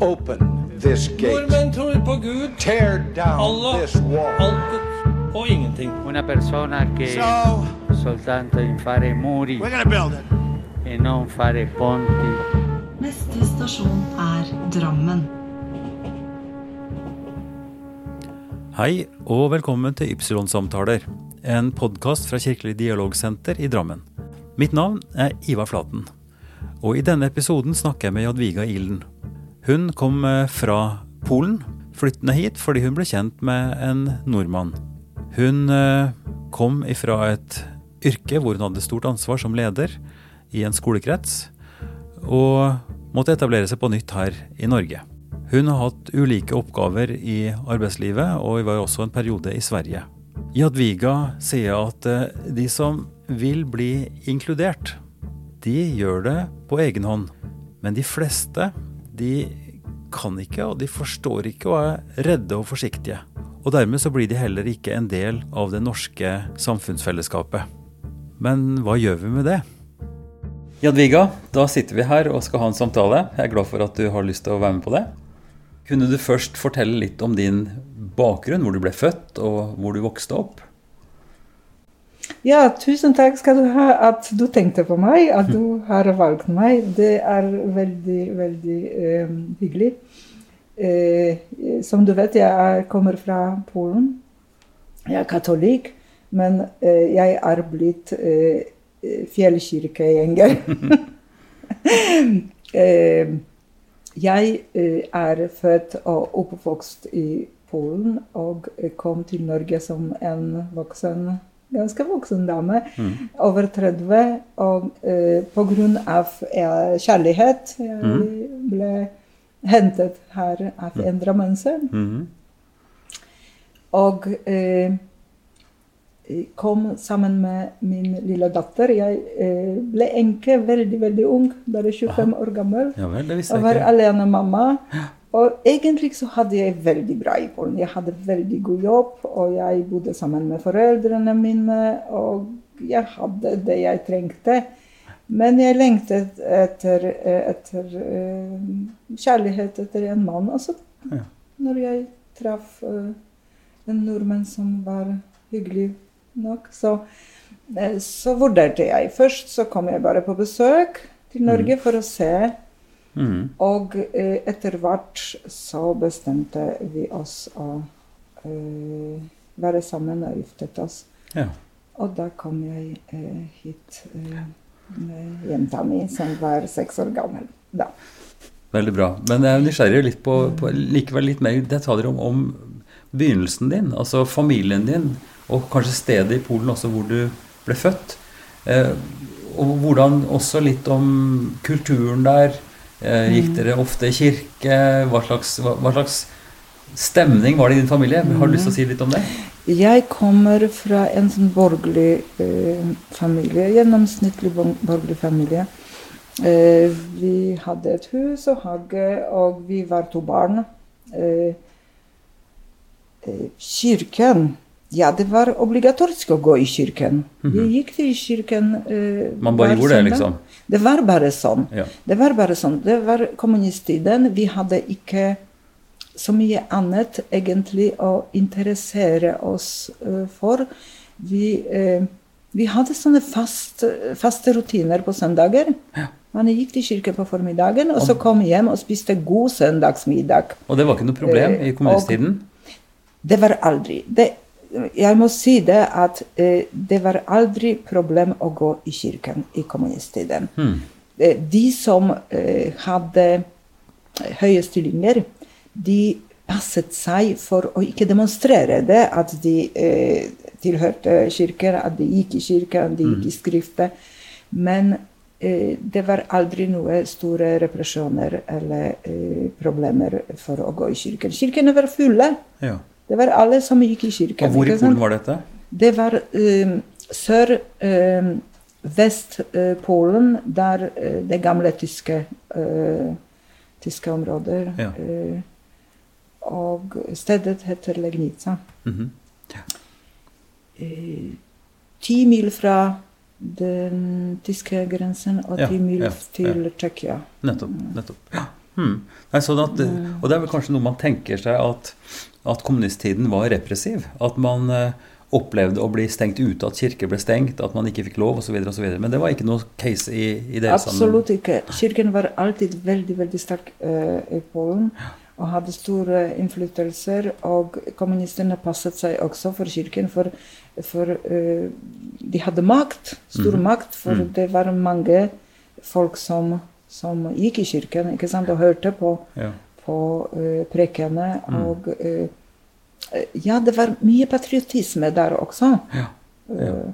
Open this gate. Nordmenn tror på Gud, Tear down Allah, this wall. alt og ingenting. Una persona che So, soltanto in fare muri we're gonna build it. e non fare ponti. Neste stasjon er Drammen. Hei og velkommen til Ypsilon-samtaler, en podkast fra Kirkelig dialogsenter i Drammen. Mitt navn er Ivar Flaten, og i denne episoden snakker jeg med Jadviga Ilden. Hun kom eh, fra Polen, flyttende hit fordi hun ble kjent med en nordmann. Hun eh, kom ifra et yrke hvor hun hadde stort ansvar som leder i en skolekrets, og måtte etablere seg på nytt her i Norge. Hun har hatt ulike oppgaver i arbeidslivet, og var også en periode i Sverige. Jadviga sier at eh, de som vil bli inkludert, de gjør det på egen hånd. Men de fleste, de kan ikke, og de forstår ikke og er redde og forsiktige. Og dermed så blir de heller ikke en del av det norske samfunnsfellesskapet. Men hva gjør vi med det? Jadviga, da sitter vi her og skal ha en samtale. Jeg er glad for at du har lyst til å være med på det. Kunne du først fortelle litt om din bakgrunn, hvor du ble født og hvor du vokste opp? Ja, tusen takk skal du ha at du tenkte på meg, at du har valgt meg. Det er veldig, veldig eh, hyggelig. Eh, som du vet, jeg er, kommer fra Polen. Jeg er katolikk, men eh, jeg er blitt eh, fjellkirkegjenger. eh, jeg eh, er født og oppvokst i Polen og kom til Norge som en voksen ganske voksen dame, over 30. Og eh, pga. Eh, kjærlighet jeg ble hentet her av en drammenser. Mm. Og eh, kom sammen med min lille datter. Jeg eh, ble enke veldig, veldig ung, bare 25 år gammel. Ja vel, Og var alene mamma. Og egentlig så hadde jeg veldig bra i Polen. Jeg hadde veldig god jobb, og jeg bodde sammen med foreldrene mine. Og jeg hadde det jeg trengte. Men jeg lengtet etter, etter eh, kjærlighet etter en mann. Og så Ja. når jeg traff eh, en nordmann som var hyggelig nok, så, eh, så vurderte jeg. Først så kom jeg bare på besøk til Norge for å se. Mhm. Og eh, etter hvert så bestemte vi oss å eh, være sammen og giftet oss. Ja. Og da kom jeg eh, hit eh, med jenta mi, som var seks år gammel. Da. Veldig bra. Men jeg er nysgjerrig litt på, på likevel litt mer detaljer om, om begynnelsen din, altså familien din, og kanskje stedet i Polen også hvor du ble født. Eh, og hvordan også litt om kulturen der. Eh, gikk dere ofte i kirke? Hva slags, hva, hva slags stemning var det i din familie? Har du lyst til å si litt om det? Jeg kommer fra en sånn borgerlig eh, familie, gjennomsnittlig borgerlig familie. Eh, vi hadde et hus og hage, og vi var to barn. Eh, eh, kirken Ja, det var obligatorisk å gå i kirken. Vi gikk til kirken eh, Mhm. Man bare gjorde det, liksom? Det var bare sånn. Ja. Det var bare sånn. Det var kommunisttiden. Vi hadde ikke så mye annet egentlig å interessere oss eh, for. Vi, eh, vi hadde sånne fast, faste rutiner på søndager. Man gikk til kirken på formiddagen, og så kom hjem og spiste god søndagsmiddag. Og det var ikke noe problem i kommunisttiden? Det var aldri det, Jeg må si det at eh, det var aldri problem å gå i kirken i kommunisttiden. Hmm. Eh, De som eh, hadde høye stillinger, de passet seg for å ikke demonstrere det, at de eh, tilhørte kirken, at de gikk i kirken, at de gikk i skriftet. Men eh, det var aldri noe store represjoner eller eh, problemer for å gå i kirken. Kirkene var fulle. Ja. Det var alle som gikk i kirken. Og hvor i? Polen var dette? Det var uh, sør um, Vest-Polen, der uh, det gamle tyske, uh, tyske områder. Ja. Uh, og stedet heter Legnica. Mhm. Eh, Ti mil fra den tyske grensen og Ja, ti mil ja, til Tsjekkia. Nettopp. nettopp. Ja. Hmm. Nei, sånn at, og det er vel kanskje noe man tenker seg at, at kommunisttiden var repressiv. At man eh, opplevde å bli stengt ute, at kirker ble stengt, at man ikke fikk lov osv. Men det var ikke noe case i, i deres Absolutt ikke. Kirken var alltid veldig veldig sterk uh, i Polen og hadde store innflytelser. Og kommunistene passet seg også for kirken, for, for uh, de hadde makt, stor makt. For det var mange folk som, som gikk i kirken ikke sant, og hørte på, Ja. På uh, prekene. Og uh, ja, det var mye patriotisme der også. Ja. Ja. eh,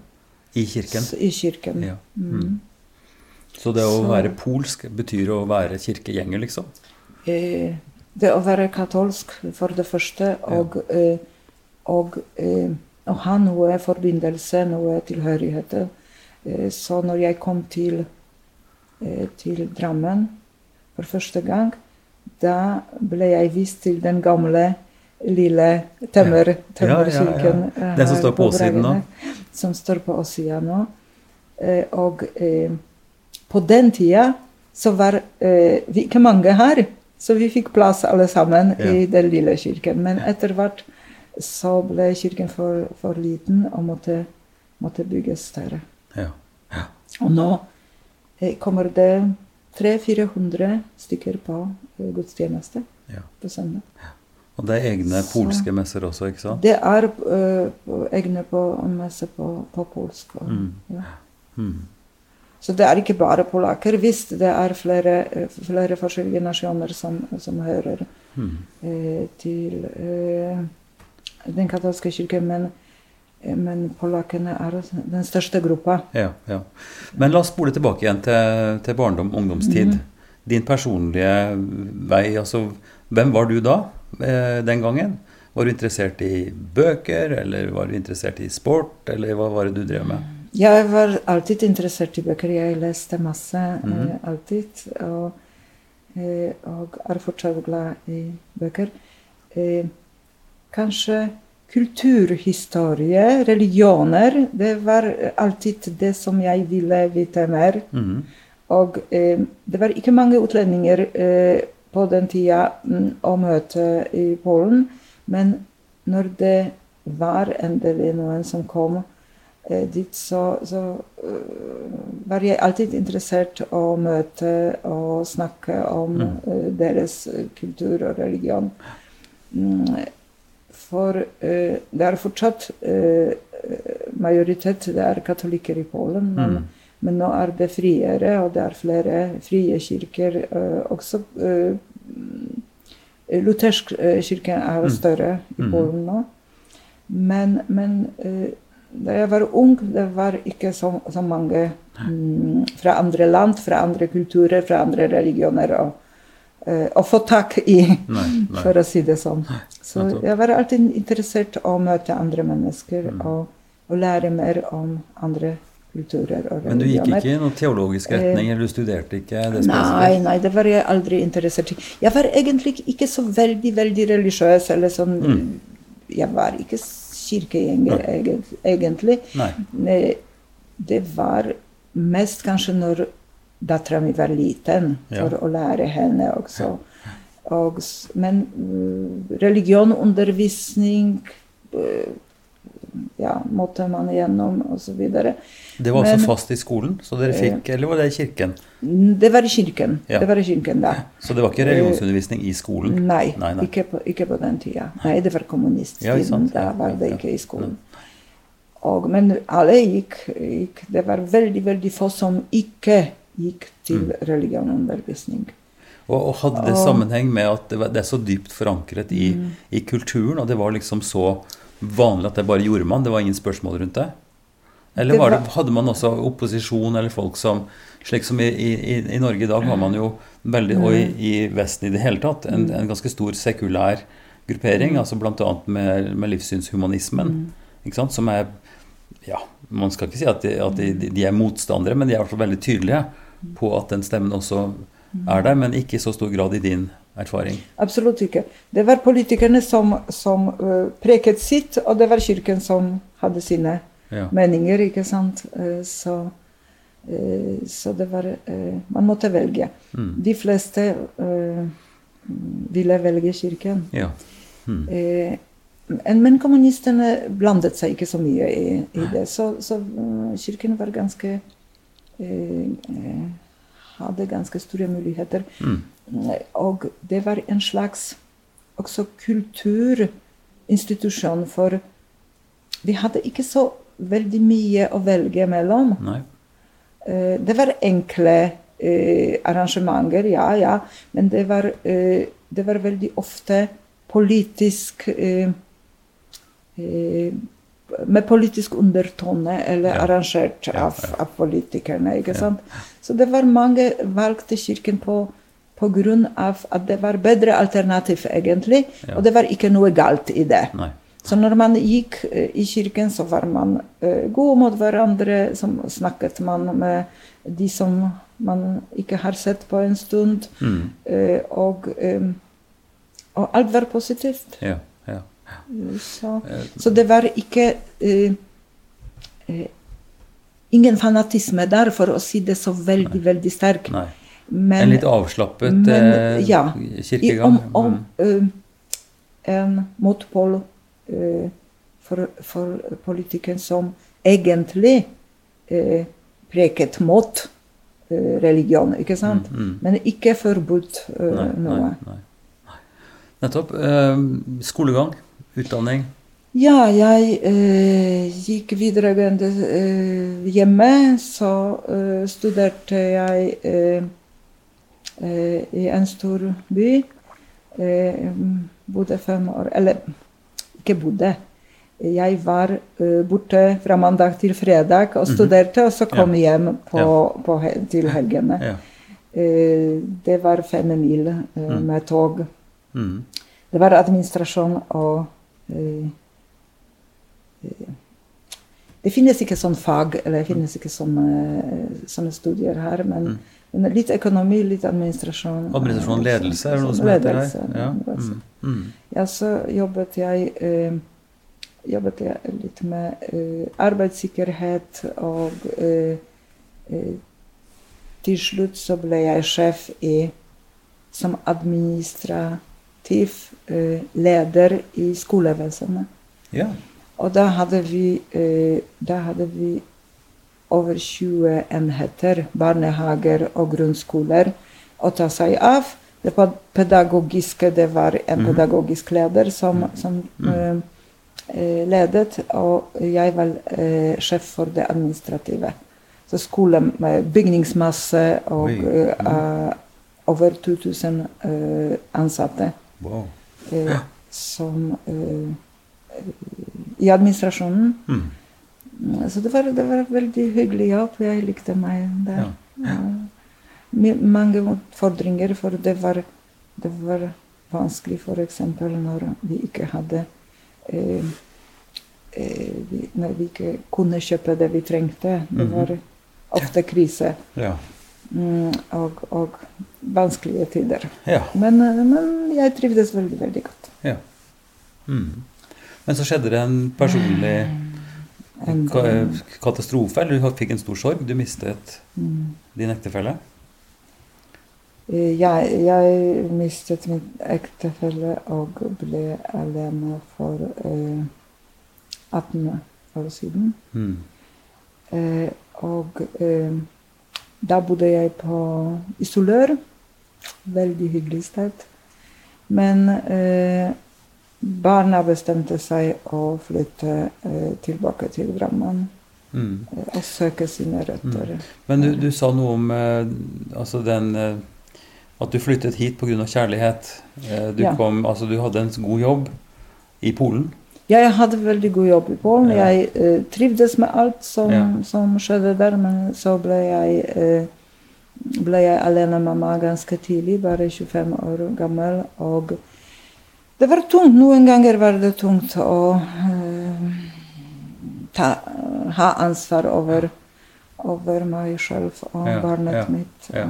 I kirken. I kirken. Ja. Mm. Så det å Så- være polsk betyr å være kirkegjenger, liksom? Uh, det å være katolsk, for det første, og, eh, og eh, å ha noe forbindelse, noe tilhørighet. Så når jeg kom til, til Drammen for første gang, da ble jeg vist til den gamle, lille tømmerkirken. Ja, eh, Den som står på åssiden nå? Som står på åssida nå. Eh, og eh, på den tida så var eh, vi ikke mange her, så vi fikk plass alle sammen Ja. i den lille kirken. Men etter hvert så ble kirken for, for liten og måtte, måtte bygges større. Ja. ja. Og nå eh, kommer det 300-400 stykker på eh, gudstjeneste ja. på søndag. Og det er egne Så- polske messer også, ikke sant? Det er uh, egne på messer på, på polsk. Og, Mm. ja. Mm. Så det er ikke bare polakker. Hvis det er flere, flere forskjellige nasjoner som, som hører Mm. eh, til eh, den katolske kirken, men, men polakkene er den største gruppa. Ja, ja. Men la oss spole tilbake igjen til, til barndom, ungdomstid. Mhm. Din personlige vei, altså hvem var du da, eh, den gangen? Var du interessert i bøker, eller var du interessert i sport, eller hva var det du drev med? Jeg var alltid interessert i bøker. Jeg leste masse, mm. eh, alltid. Og, eh, og er fortsatt glad i bøker. Eh, kanskje kulturhistorie, religioner, det var alltid det som jeg ville vite mer. Mhm. Og eh, det var ikke mange utlendinger eh, på den tida mm, å møte i Polen, men når det var endelig noen som kom eh, dit, så, så eh, var jeg alltid interessert å møte og snakke om eh, deres kultur og religion. Mm, for eh, det er fortsatt eh, majoritet, det er katolikker i Polen. men Mm. men nå er det friere, og det er flere frie kirker. eh, også eh, Luthersk kirke er større i Mm. Polen nå. Men, men da jeg var ung, det var ikke så, så mange mm, fra andre land, fra andre kulturer, fra andre religioner eh, å få tak i, Nei, nei. for å si det sånn. Så jeg var alltid interessert i å møte andre mennesker Mm. og, og lære mer om andre kulturer og Men du gikk ikke i noen teologisk retning, eller du studerte ikke det Eh, Nei, nei, det var jeg aldri interessert i. Jeg var egentlig ikke så veldig, veldig religiøs, eller sånn Mm. Jeg var ikke kirkegjenger egentlig. Nei. Det var mest kanskje når dattera mi var liten, Ja. for å lære henne også. Og, men uh, religionundervisning uh, ja, måtte man igjennom, osv. Det var Men- også fast i skolen, så dere fikk Eller var det i kirken? Det var i kirken. Ja. Det var i kirken da. Så det var ikke religionsundervisning i skolen? Nei, Nei, nei. Ikke, på, ikke på den tida. Nei, det var Ja, kommunisttiden. sant? da var ja, det ja. ikke i skolen. Og, men alle gikk, gikk Det var veldig, veldig få som ikke gikk til Mm. religionundervisning. Og, og hadde det sammenheng med at det, var, det er så dypt forankret i, Mm. i kulturen, og det var liksom så vanlig at det bare gjorde man? Det var ingen spørsmål rundt det? Eller Det var det, hadde man også opposisjon, eller folk som Slik som i, i, i Norge i dag har man jo veldig, og i, i Vesten i det hele tatt, en, en ganske stor sekulær gruppering, altså bl.a. Med, med livssynshumanismen, ikke sant, som er ja, Man skal ikke si at, de, at de, de er motstandere, men de er i hvert fall veldig tydelige på at den stemmen også er der, men ikke i så stor grad i din erfaring. Absolutt ikke. Det var politikerne som, som eh, preket sitt, og det var kirken som hadde sine Ja. meninger, ikke sant. Eh, så Eh, så det var Man måtte velge. De fleste ville velge kirken. Ja. Mm. Men, kommunistene blandet seg ikke så mye i, i det. Så, så kirken var ganske Hadde ganske store muligheter. Mm. Og det var en slags også kulturinstitusjon, for vi hadde ikke så veldig mye å velge mellom. Nei. Eh, Det var enkle eh, arrangementer, ja, ja, men det var, eh, det var veldig ofte politisk eh, eh, Med politisk undertone, eller Ja. arrangert av, av politikerne. ikke sant? Så det var mange valgte kirken på pga. at det var bedre alternativ, egentlig. Og det var ikke noe galt i det. Nei. Så når man gikk eh, i kirken, så var man uh, god mot hverandre. Så snakket man med de som man ikke har sett på en stund. Mm. Uh, og, um, og alt var positivt. Ja. Så, så det var ikke eh, eh, Ingen fanatisme der, for å si det så veldig, veldig sterk. Nei. Men, en litt avslappet men, eh, ja, i, kirkegang. om, om Mm. eh, en motpol eh, for, for politikken som egentlig eh, preket mot religion, ikke sant? Mm, mm. Men ikke forbudt Nei, nei, noe. nei. nei. Nettopp. Skolegang, utdanning. Ja, jeg eh, gikk videregående eh, hjemme. Så eh, studerte jeg eh, eh, i en stor by. Eh, bodde fem år Eller ikke bodde. Jeg var borte fra mandag til fredag og studerte, og så kom hjem på, Ja. på, til helgene. Ja. Eh, det var fem mil Mm. med tog. Mm. Det var administrasjon og Det finnes ikke sånn fag, eller det finnes ikke sånne, sånne studier her, men, mm. litt økonomi, litt administrasjon. Administrasjon og eh, ledelse er det noe som heter her. Ja. ledelse. Mm. Mm. Ja, så jobbet jeg, eh, jobbet jeg litt med eh, arbeidssikkerhet, og eh, eh, til slutt så ble jeg sjef i, som administrativ eh, leder i skolevesenet. ja. Og da hadde vi, eh, da hadde vi over 20 enheter, barnehager og grunnskoler, å ta seg av. Det pedagogiske, det var en pedagogisk leder som, som mm. eh, ledet, og jeg var eh, sjef for det administrative. Så skole med bygningsmasse og mm. eh, eh, over 2000 eh, ansatte Wow. eh, som eh, i administrasjonen. Mm. Så det var, det var veldig hyggelig jobb. Jeg likte meg der. Ja. Ja. Mange utfordringer, for det var, det var vanskelig f.eks. når vi ikke hadde eh, eh, vi, Når vi ikke kunne kjøpe det vi trengte. Det Mhm. var ofte krise Ja. mm, og, og vanskelige tider. ja. Men, eh, men jeg trivdes veldig, veldig godt. ja. Mm. Men så skjedde det en personlig En- ka- katastrofe, eller du fikk en stor sorg. Du mistet Mm. din ektefelle. Eh, Jeg, jeg mistet min ektefelle og ble alene for eh, 18 år siden. Mm. Eh, og eh, da bodde jeg på Isolør. Veldig hyggelig sted. Men eh, barna bestemte seg å flytte eh, tilbake til Drammen Mm. eh, og søke sine røtter. Men du, du sa noe om eh, altså den eh, At du flyttet hit pga. kjærlighet. Du, Ja. kom, altså, du hadde en god jobb i Polen. Jeg hadde veldig god jobb i Polen. Ja. Jeg eh, trivdes med alt som, Ja. som skjedde der, men så ble jeg, eh, ble jeg alene mamma ganske tidlig, bare 25 år gammel. Og det var tungt. Noen ganger var det tungt å eh, ta, ha ansvar over, over meg selv og Ja, barnet ja, mitt. ja.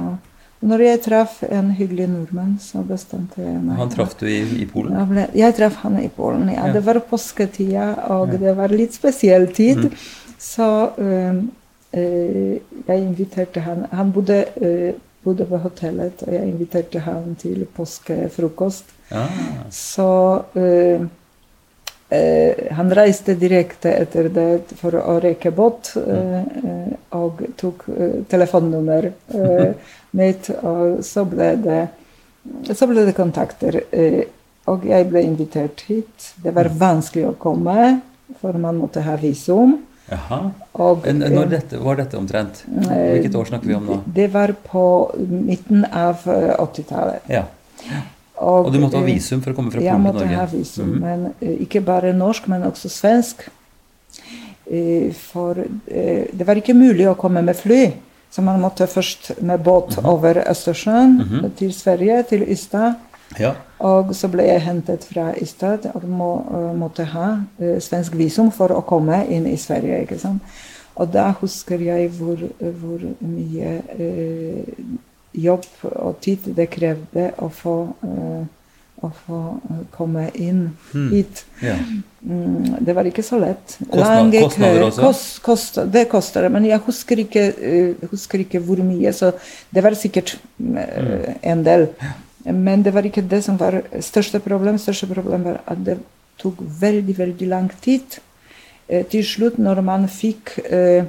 Og når jeg traff en hyggelig nordmann, så bestemte jeg meg Han traff du i, i Polen. ble, jeg traff han i Polen, ja. Det var påsketida, og det var litt spesiell tid. Mm. Så um, jeg inviterte han Han bodde, eh, bodde på hotellet, og jeg inviterte han til påskefrokost. Ja. Så eh, eh, han reiste direkte etter det for å reke båt, eh, eh, og tok eh, telefonnummer eh, mitt, og så ble det, så ble det kontakter. Eh, og jeg ble invitert hit. Det var vanskelig å komme, for man måtte ha visum. Jaha. Og, Når eh, dette, var dette omtrent? Hvilket år snakker vi om nå? Det var på midten av eh, 80-tallet. Ja. Og du måtte ha eh, visum for å komme fra Polen til måtte ha visum, Mhm. men eh, ikke bare norsk, men også svensk. Eh, For eh, det var ikke mulig å komme med fly, så man måtte først med båt Mhm. over Østersjøen til Sverige, til Ystad. Ja. Og så ble jeg hentet fra Istad og må, eh, måtte ha uh, svensk visum for å komme inn i Sverige. ikke sant? Og da husker jeg hvor, hvor mye uh, jobb og tid det krevde å få, uh, å få komme inn Hmm. hit. ja. Mm, det var ikke så lett. Kostnad- kostnader også? Kost, kost, det koster, men jeg husker ikke, uh, husker ikke hvor mye. Så det var sikkert eh, en del. Men det var ikke det som var største problem. Største problem var at det tok veldig, veldig lang tid. Eh, til slutt, når man fikk eh,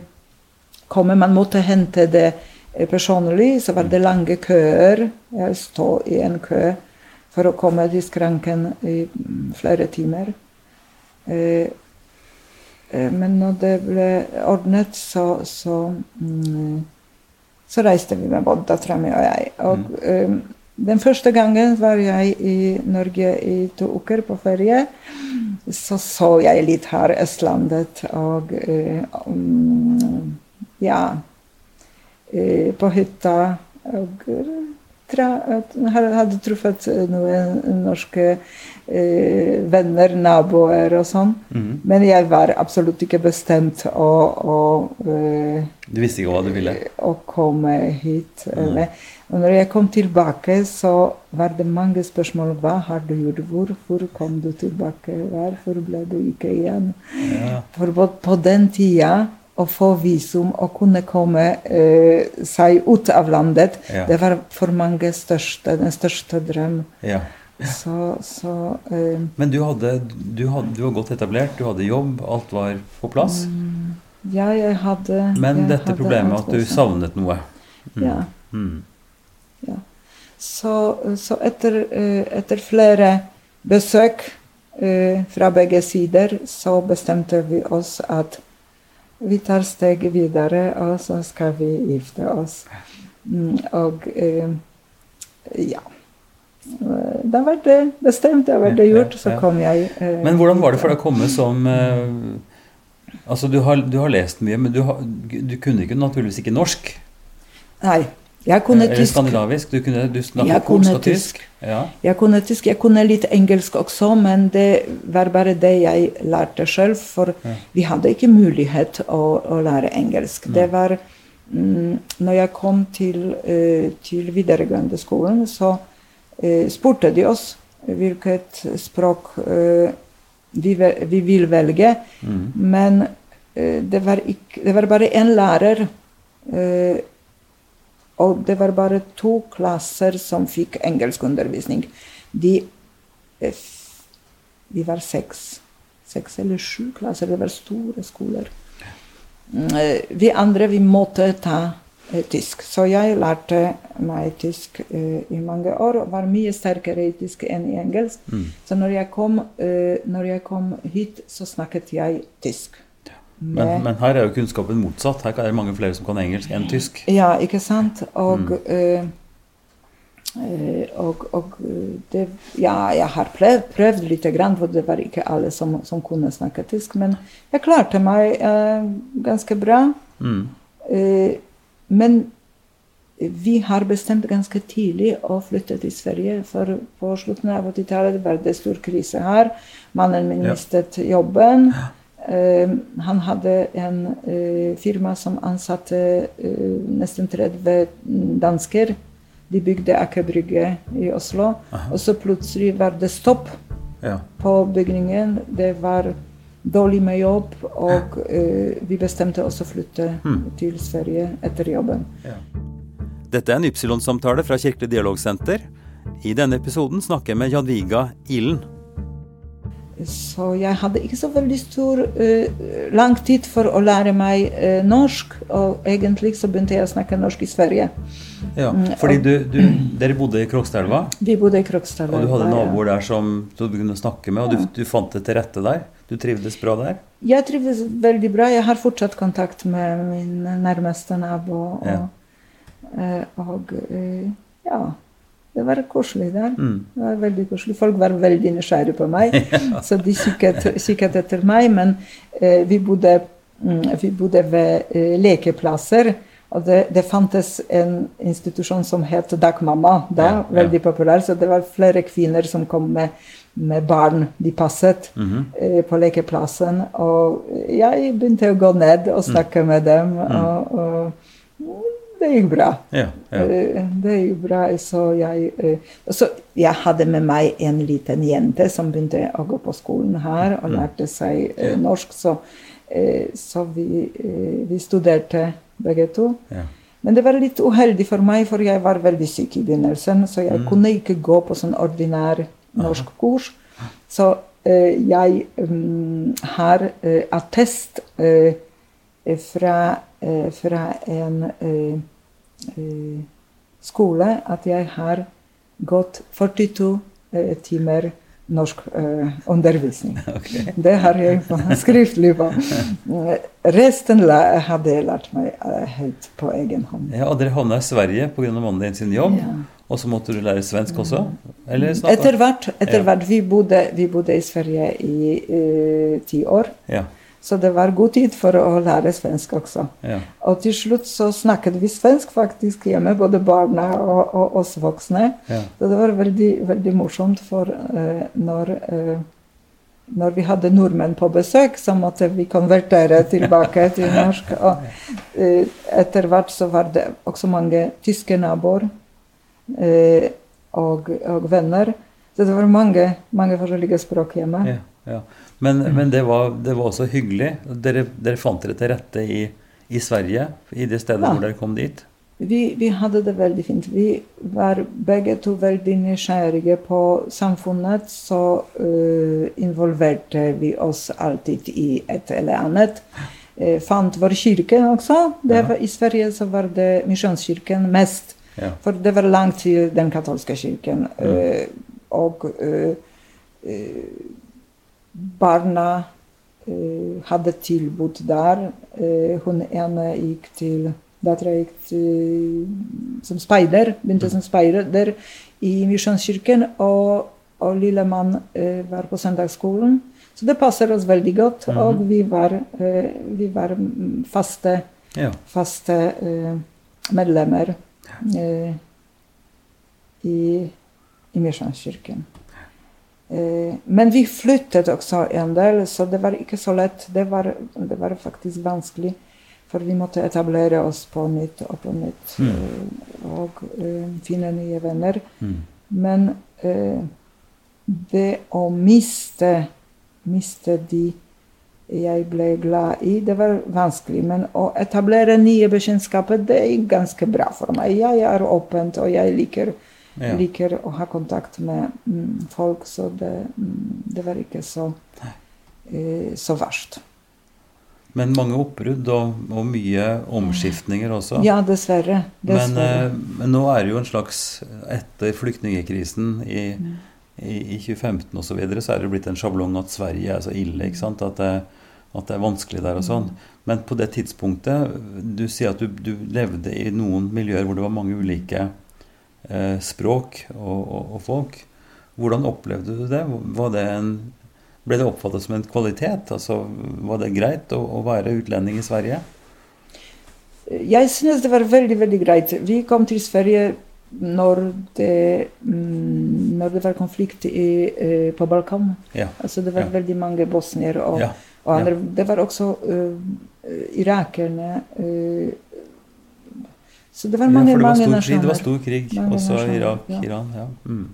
komme, man måtte hente det eh, personlig, så var det lange køer. Jeg stod i en kø for å komme til skranken i mm, flere timer. Men når det ble ordnet, så, så, mm, så reiste vi med båt, dattera mi og jeg. Og eh, den første gangen var jeg i Norge i to uker på ferie. Så så jeg litt her Østlandet og mm, Ja. eh, på hytta. Og eh, tra, hadde truffet noen norske venner, naboer og sånn. Mm. Men jeg var absolutt ikke bestemt å, å, eh, Du visste ikke hva du ville? å komme hit. Eller. Og når jeg kom tilbake, så var det mange spørsmål. Hva har du gjort? Hvorfor kom du tilbake? Hvorfor ble du ikke igjen? Ja. For på, den tida å få visum og kunne komme eh, seg ut av landet, Ja. det var for mange største, den største drøm. ja. Så, så eh, Men du, hadde, du, hadde, du var godt etablert, du hadde jobb, alt var på plass. ja, jeg hadde Men jeg dette hadde problemet at du savnet noe Ja. mm. Så, så etter, eh, etter flere besøk eh, fra begge sider, så bestemte vi oss at vi tar steget videre, og så skal vi gifte oss. Mm, og ja. Eh, Da var det bestemt, da var det gjort, så kom jeg. eh, Men hvordan var det for deg å komme som eh, Altså, du har, du har lest mye, men du, har, du kunne ikke naturligvis ikke norsk. Nei, jeg kunne Eller tysk. skandinavisk. Du, kunne, du Jeg snakket kunne polsk og tysk. Ja. Jeg kunne tysk, jeg kunne litt engelsk også, men det var bare det jeg lærte selv. For vi hadde ikke mulighet å, å lære engelsk. Det var mm, Når jeg kom til, uh, til videregående skolen, så eh, spurte de oss hvilket språk eh, vi, vi vil velge. Mm. Men eh, det, var ikke, det var bare én lærer. eh, og det var bare to klasser som fikk engelskundervisning. De, eh, de var seks. Seks eller sju klasser. Det var store skoler. Mm, eh, Vi andre vi måtte ta eh, tysk. Så jeg lærte meg tysk uh, i mange år og var mye sterkere i tysk enn i engelsk. Mm. Så når jeg, kom, uh, når jeg kom hit, så snakket jeg tysk. Men, men her er jo kunnskapen motsatt. Her er det mange flere som kan engelsk enn tysk. Ja, ikke sant? Og, mm. uh, og, og eh, det, ja, jeg har prøvd, prøvd lite grann, for det var ikke alle som, som kunne snakke tysk. Men jeg klarte meg eh, ganske bra. Mm. Men vi har bestemt ganske tidlig å flytte til Sverige. For på slutten av 80-tallet var det stor krise her. Mannen min mistet jobben. Uh, han hadde en uh, firma som ansatte uh, nesten 30 dansker. De bygde Aker Brygge i Oslo. Og så plutselig var det stopp Ja. på bygningen. Det var dårlig med jobb, og uh, vi bestemte oss å flytte Mm. til Sverige etter jobben. Dette er en Ypsilon-samtale fra Kirkelig dialogsenter. I denne episoden snakker jeg med Jadviga Ilen. Så jeg hadde ikke så veldig stor uh, lang tid for å lære meg uh, norsk, og egentlig så begynte jeg å snakke norsk i Sverige. Ja, Mm, fordi du, du, dere bodde i Krokstadelva, Vi bodde i Krokstadelva. og du hadde ja. naboer der som du kunne snakke med, og du, du fant det til rette der. Du trivdes bra der? Jeg trivdes veldig bra. Jeg har fortsatt kontakt med min nærmeste nabo. Og, Ja. eh, og eh, ja, det var koselig der. Mm. Det var veldig koselig. Folk var veldig nysgjerrige på meg, så de kikket, kikket etter meg. Men eh, vi, bodde, mm, vi bodde ved eh, lekeplasser. Og det, det fantes en institusjon som het Dagmamma, da, Ja, ja. veldig populær. Så det var flere kvinner som kom med, med barn de passet Mhm. eh, på lekeplassen. Og jeg begynte å gå ned og snakke med dem, og, og det gikk bra. Ja, ja. Eh, Det gikk bra. Så jeg, eh, så jeg hadde med meg en liten jente som begynte å gå på skolen her og lærte seg eh, norsk. Så, så vi, vi studerte begge to. ja. Men det var litt uheldig for meg, for jeg var veldig syk i begynnelsen. Så jeg kunne ikke gå på sånn ordinær norskkurs. Så eh, jeg mm, har eh, attest eh, fra, fra en skole at jeg har gått 42 eh, timer norsk undervisning. Det har jeg skriftlig på. Resten hadde jeg lært meg helt på egen hånd. ja og dere havna i Sverige pga. mannen din sin jobb, Ja. Og så måtte du lære svensk også? Eller Etter hvert, etter Ja. hvert vi, bodde, vi bodde i Sverige i uh, ti år, Ja, så det var god tid for å lære svensk også. ja. Og til slutt så snakket vi svensk faktisk hjemme, både barna og, og oss voksne. Så det var veldig, veldig morsomt, for uh, når, uh, når vi hadde nordmenn på besøk, så måtte vi konvertere tilbake til norsk. Og etter hvert så var det også mange tyske naboer og, og venner. Så det var mange, mange forskjellige språk hjemme. Ja, ja. Men, men det, var, det var også hyggelig. Dere, dere fant dere til rette i, i Sverige, i det stedet Ja. hvor dere kom dit? Vi, vi hadde det veldig fint. Vi var begge to veldig nysgjerrige på samfunnet, så uh, involverte vi oss alltid i et eller annet. Uh, fant vår kirke også. Var, I Sverige så var det Misjonskirken mest. Ja. For det var langt til den katolske kirken. eh, og eh, eh, barna hadde tilbud der. Hun ene gikk til Dattera gikk til, som speider, begynte som speider i Misjonskirken. Og, og lillemann var på søndagsskolen. Så det passer oss veldig godt. Og vi var, vi var mm, faste Ja. faste medlemmer i, i Misjonskirken. Eh, men vi flyttet også en del, så det var ikke så lett. Det var, det var faktisk vanskelig, for vi måtte etablere oss på nytt og på nytt. Mm. og eh, finne nye venner. Mm. Men eh, det å miste, miste de jeg ble glad i, det var vanskelig. Men å etablere nye bekjentskaper, det gikk ganske bra for meg. Jeg er åpent, og jeg liker, Ja. liker å ha kontakt med mm, folk, så det, mm, det var ikke så, eh, så verst. Men mange oppbrudd og, og mye omskiftninger også. Ja, dessverre. men, dessverre. eh, men nå er det jo en slags Etter flyktningekrisen i, Mm. I, i 2015 osv. Så, videre, så er det blitt en sjablong at Sverige er så ille. ikke sant? At det, at det er vanskelig der og sånn. Men på det tidspunktet Du sier at du, du levde i noen miljøer hvor det var mange ulike eh, språk og, og, og folk. Hvordan opplevde du det? Det en, ble det oppfattet som en kvalitet? Altså, Var det greit å, å være utlending i Sverige? Jeg synes det var veldig, veldig greit. Vi kom til Sverige når det, mm, når det var konflikt i, eh, på Balkan. Ja. Altså det var Ja. veldig mange bosniere og, Ja. og andre. Det var også uh, irakerne. Uh, så det var mange, det var mange stor krig, det var stor krig Mange også nasjoner, Irak, ja. Iran. Ja. Mm.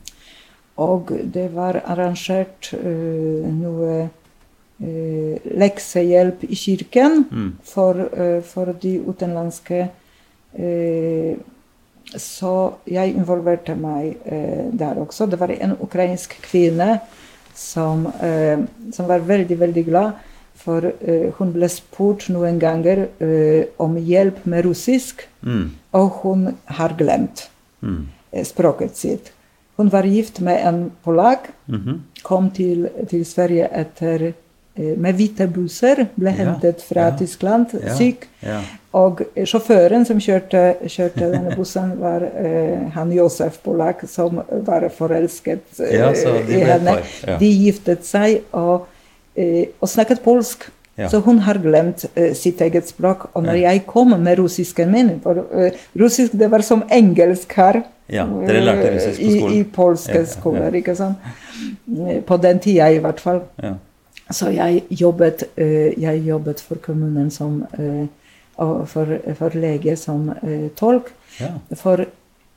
Og det var arrangert noe eh, leksehjelp i kirken Mm. for, for de utenlandske. Eh, så jeg involverte meg eh, der også. Det var en ukrainsk kvinne som, eh, som var veldig, veldig glad. For eh, hun ble spurt noen ganger om hjelp med russisk, Mm. og hun har glemt Mm. språket sitt. Hun var gift med en polakk, Mhm. kom til, til Sverige etter med hvite busser, ble hentet fra ja, Tyskland, syk. Ja. Og eh, sjåføren som kjørte, kjørte denne bussen, var eh, han Josef Polak, som var forelsket eh, Ja, så de i henne. ja. De giftet seg og, eh, og snakket polsk. Ja. Så hun har glemt eh, sitt eget språk. Og når Ja. jeg kom med russisken min for, eh, Russisk det var som engelsk her. Ja, dere lærte russisk på eh, skolen. I, i polske Ja, ja, ja. skoler, ikke sant. Eh, På den tida i hvert fall. Ja. Så jeg jobbet, eh, jeg jobbet for kommunen som eh, og for, for lege som eh, tolk. ja. For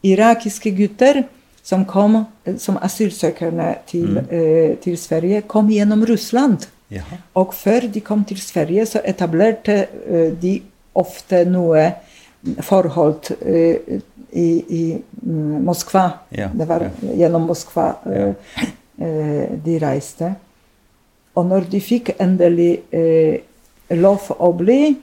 irakiske gutter som kom som asylsøkerne til, Mm. til Sverige, kom gjennom Russland. Ja. Og før de kom til Sverige, så etablerte de ofte noe forhold i, i mm, Moskva. Ja, Det var gjennom Moskva de reiste. Og når de fikk endelig eh, lov å bli,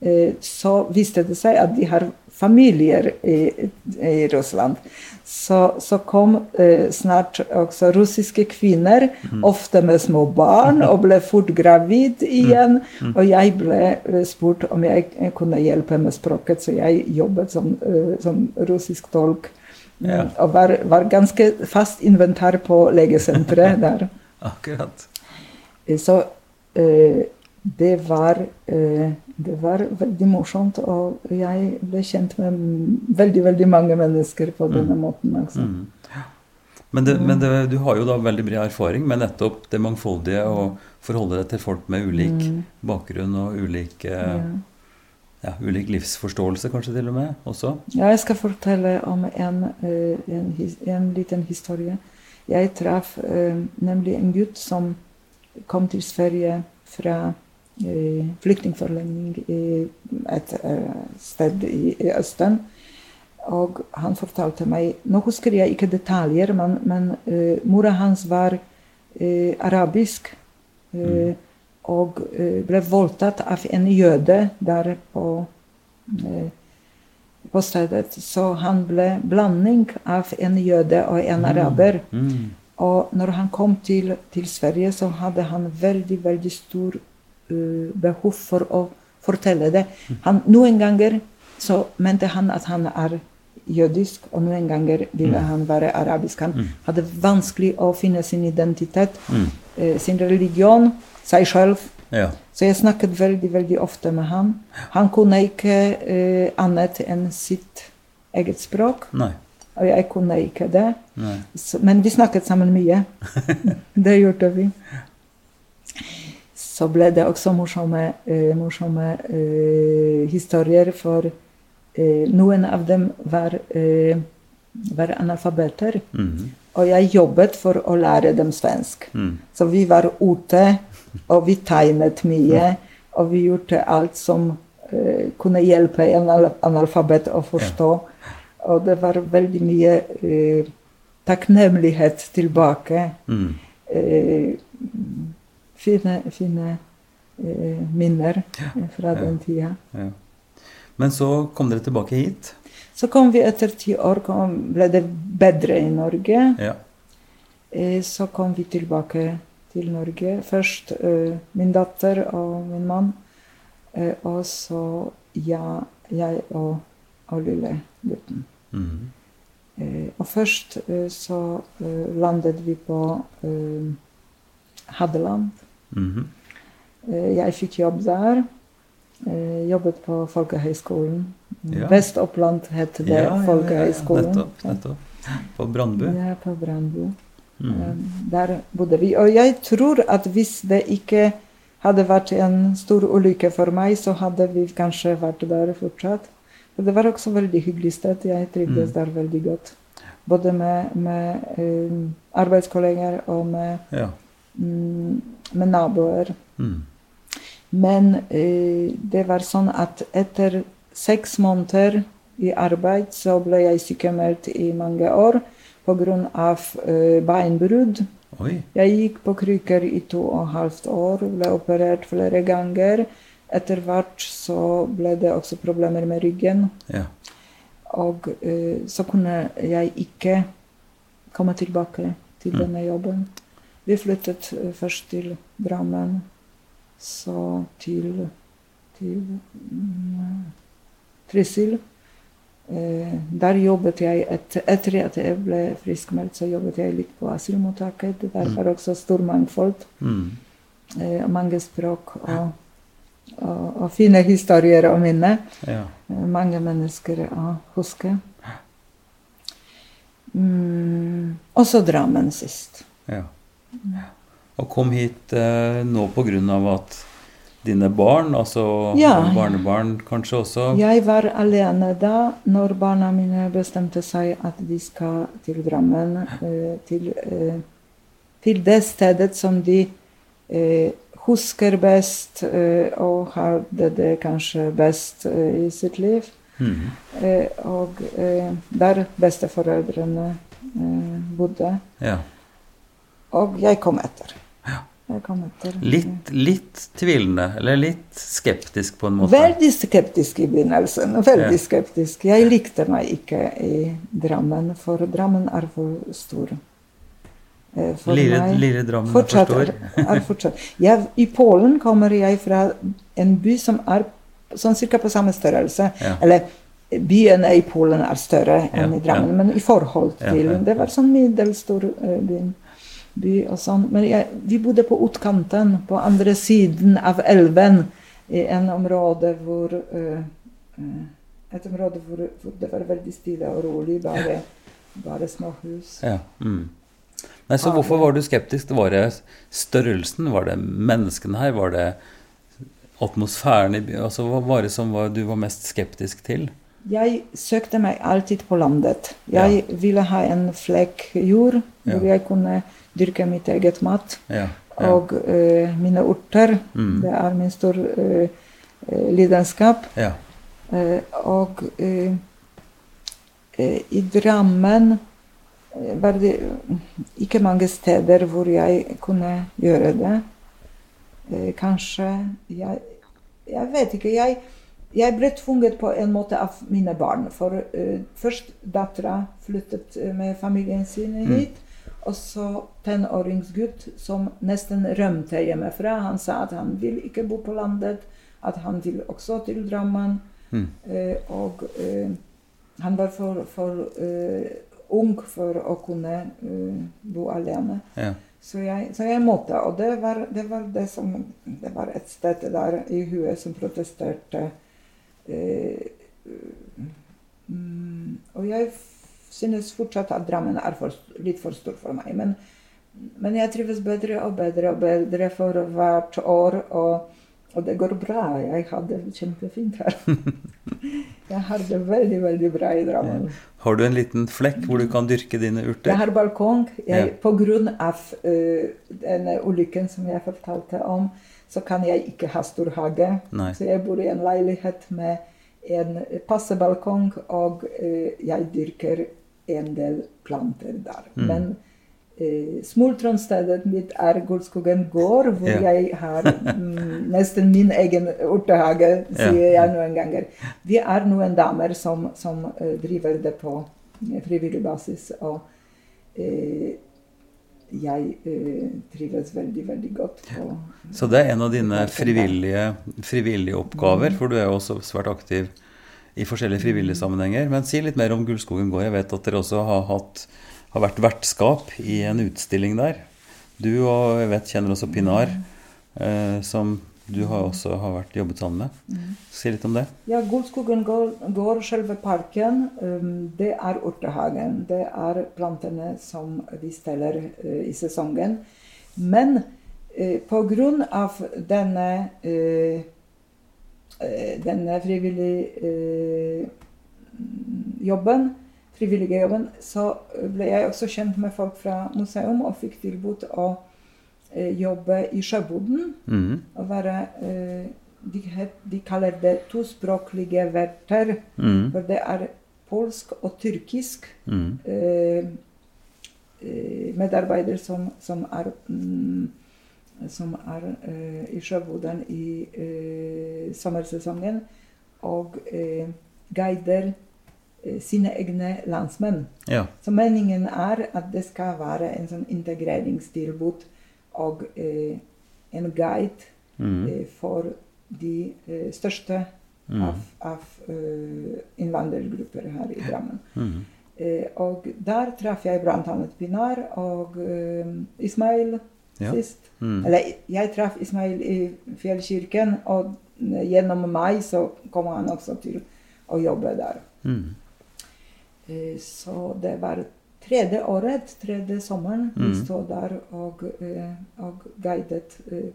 eh, så viste det seg at de har familier i, i Russland. Så, så kom eh, snart også russiske kvinner, ofte med små barn, og ble fort gravid igjen. Og jeg ble eh, spurt om jeg eh, kunne hjelpe med språket, så jeg jobbet som, eh, som russisk tolk. Ja. Og var, var ganske fast inventar på legesenteret der. Akkurat. Så eh, det var eh, det var veldig morsomt, og jeg ble kjent med veldig veldig mange mennesker på denne måten. Altså. Mm. Men, det, men det, du har jo da veldig bred erfaring med nettopp det mangfoldige og forholde deg til folk med ulik bakgrunn og ulik, eh, Ja. ja, ulik livsforståelse, kanskje til og med også. Ja, jeg skal fortelle om en, eh, en, en liten historie. Jeg traff eh, nemlig en gutt som kom til Sverige fra eh, flyktningforlegning i et eh, sted i, Østen. Og han fortalte meg Nå husker jeg ikke detaljer, men, men eh, mora hans var eh, arabisk. eh, Og eh, ble voldtatt av en jøde der på på stedet. Så han ble blanding av en jøde og en araber. Mm. Og når han kom til, til Sverige, så hadde han veldig, veldig stor uh, behov for å fortelle det. Han, noen ganger så mente han at han er jødisk, og noen ganger ville han være arabisk. Han hadde vanskelig å finne sin identitet, Mm. uh, sin religion, seg selv. Ja. Så jeg snakket veldig, veldig ofte med han. Han kunne ikke uh, annet enn sitt eget språk, Nei. Og jeg kunne ikke det. Så, men vi snakket sammen mye. det gjorde vi. Så ble det også morsomme, uh, morsomme uh, historier, for uh, noen av dem var, var analfabeter. Mhm. Og jeg jobbet for å lære dem svensk. Mm. Så vi var ute, og vi tegnet mye. Og vi gjorde alt som kunne hjelpe en analfabet å forstå. Og det var veldig mye uh, takknemlighet tilbake. Mm. Uh, fine fine uh, minner ja. fra den tida. Ja. Men så kom dere tilbake hit. Så kom vi etter ti år, kom, ble det bedre i Norge. Ja. Så kom vi tilbake til Norge. Først min datter og min mann. og så ja, jeg og, og lille gutten. Mm. Eh, og først eh, så eh, landet vi på Hadeland. Eh, jeg fikk jobb der. Eh, jobbet på Folkehøgskolen. Ja. Vest-Oppland het det Ja, ja, ja, Folkehøgskolen. Nettopp. nettopp. På Brandbu. Ja, på Brandbu. Mm. Eh, Der bodde vi. Og jeg tror at hvis det ikke hadde vært en stor ulykke for meg, så hadde vi kanskje vært der fortsatt. Det var også veldig hyggelig sted. Jeg trivdes Mm. der veldig godt. Både med, med um, arbeidskolleger og med Ja. um, med naboer. Mm. Men uh, det var sånn at etter seks måneder i arbeid så ble jeg sykemeldt i mange år pga. Uh, beinbrudd. Jeg gikk på krykker i to og et halvt år, ble operert flere ganger. Etter hvert så ble det også problemer med ryggen. Ja. Og uh, så kunne jeg ikke komme tilbake til Mm. denne jobben. Vi flyttet eh, først til Drammen, så til, til um, Trysil. Uh, der jobbet jeg et, Etter at jeg ble friskmeldt, så jobbet jeg litt på asylmottaket. Der Mm. var også stor mangfold. Mm. Uh, mange språk og, og, og fine historier å minne. ja. Eh, Mange mennesker å huske. Mm, og så Drammen sist. Ja. Og kom hit eh, nå på grunn av at dine barn, altså Ja. barnebarn kanskje også Jeg var alene da når barna mine bestemte seg at de skal til Drammen. eh, til, eh, til det stedet som de eh, husker best eh, og hadde det kanskje best eh, i sitt liv. Eh, og der besteforeldrene eh, bodde. Ja. Og jeg kom etter. Jeg kom etter. Litt, litt tvilende, eller litt skeptisk på en måte. Veldig skeptisk i begynnelsen. Veldig Ja. skeptisk. Jeg likte meg ikke i Drammen, for Drammen er for stor. Eh, For Lille, meg lille Drammen fortsatt for er, stor. er fortsatt. Jeg, I Polen kommer jeg fra en by som er sånn cirka på samme størrelse. Ja. Eller byene i Polen er større enn Ja, i Drammen, ja. men i forhold til Det var sånn middelstor uh, by, by sånn. Men jeg, vi bodde på utkanten, på andre siden av elven, i en område hvor uh, uh, Et område hvor, hvor det var veldig stille og rolig, bare, bare små hus. Ja. Mm. Nei, så hvorfor var du skeptisk? Var det størrelsen? Var det menneskene her? Var det atmosfæren i byen? Altså, hva var det som var, du var mest skeptisk til? Jeg søkte meg alltid på landet. Jeg ville ha en flekk jord hvor Ja. jeg kunne dyrke mitt eget mat. Ja. ja. Og uh, mine urter. Mm. Det er min stor eh, eh, lidenskap. ja. Eh, og i Drammen var det ikke mange steder hvor jeg kunne gjøre det. Eh, kanskje jeg, jeg vet ikke. Jeg, jeg ble tvunget på en måte av mine barn. For uh, først dattera flyttet eh, med familien sin hit. Og så tenåringsgutt som nesten rømte hjemmefra. Han sa at han vil ikke bo på landet, at han vil også til Drammen. Mm. Uh, og uh, han var for, for eh, ung for å kunne uh, bo alene. ja. Så jeg, så jeg måtte. Og det var det, var det som Det var et sted der i huet som protesterte. Uh, og jeg synes fortsatt at Drammen er for, litt for stor for meg. Men, men jeg trives bedre og bedre og bedre for hvert år. Og, og det går bra. Jeg har det kjempefint her. Jeg har det veldig, veldig bra i Drammen. Har du en liten flekk hvor du kan dyrke dine urter? Jeg har balkong. Jeg, Ja. På grunn av eh, denne ulykken som jeg fortalte om, så kan jeg ikke ha stor hage. Nei. Så jeg bor i en leilighet med en passe balkong, og uh, jeg dyrker en del planter der. Mm. Men smultronstedet mitt er Gullskogen gård, hvor Ja. jeg har mm, nesten min egen urtehage, Ja. sier jeg noen ganger. Vi er noen damer som, som uh, driver det på frivillig basis. Og uh, jeg uh, trives veldig, veldig godt på Så det er en av dine frivillige, frivillige oppgaver, for du er jo også svært aktiv i forskjellige frivillige sammenhenger. Men si litt mer om Gullskogen gård. Jeg vet at dere også har, hatt, har vært vertskap i en utstilling der. Du og jeg vet kjenner også Pinar, eh, som du har også har vært jobbet sammen med. Si litt om det. Ja, Gullskogen går, går selve parken. Um, det er urtehagen. Det er plantene som vi steller uh, i sesongen. Men på grunn av denne, uh, denne frivillige jobben, frivillige jobben, så ble jeg også kjent med folk fra museum og fikk tilbud å eh, jobbe i sjøboden. Mm. Og være eh, de, het, de kaller det tospråklige verter. Mm. For det er polsk og tyrkisk mm. medarbeider som, som er mm, som er eh, i sjøboden i eh, sommersesongen og eh, guider sine egne landsmenn. Ja. Så meningen er at det skal være en sånn integreringstilbud og eh, en guide mm. eh, for de eh, største mm. av, av eh, innvandrergrupper her i Drammen. Mm. Eh, og der traff jeg bl.a. Pinar og eh, Ismail Ja. sist. Mhm. Eller jeg traff Ismail i Fjellkirken, og eh, gjennom meg så kom han også til å jobbe der. Mhm. Eh, Så det var tredje året, tredje sommeren, vi Mm. stod der og, eh, og guidet eh,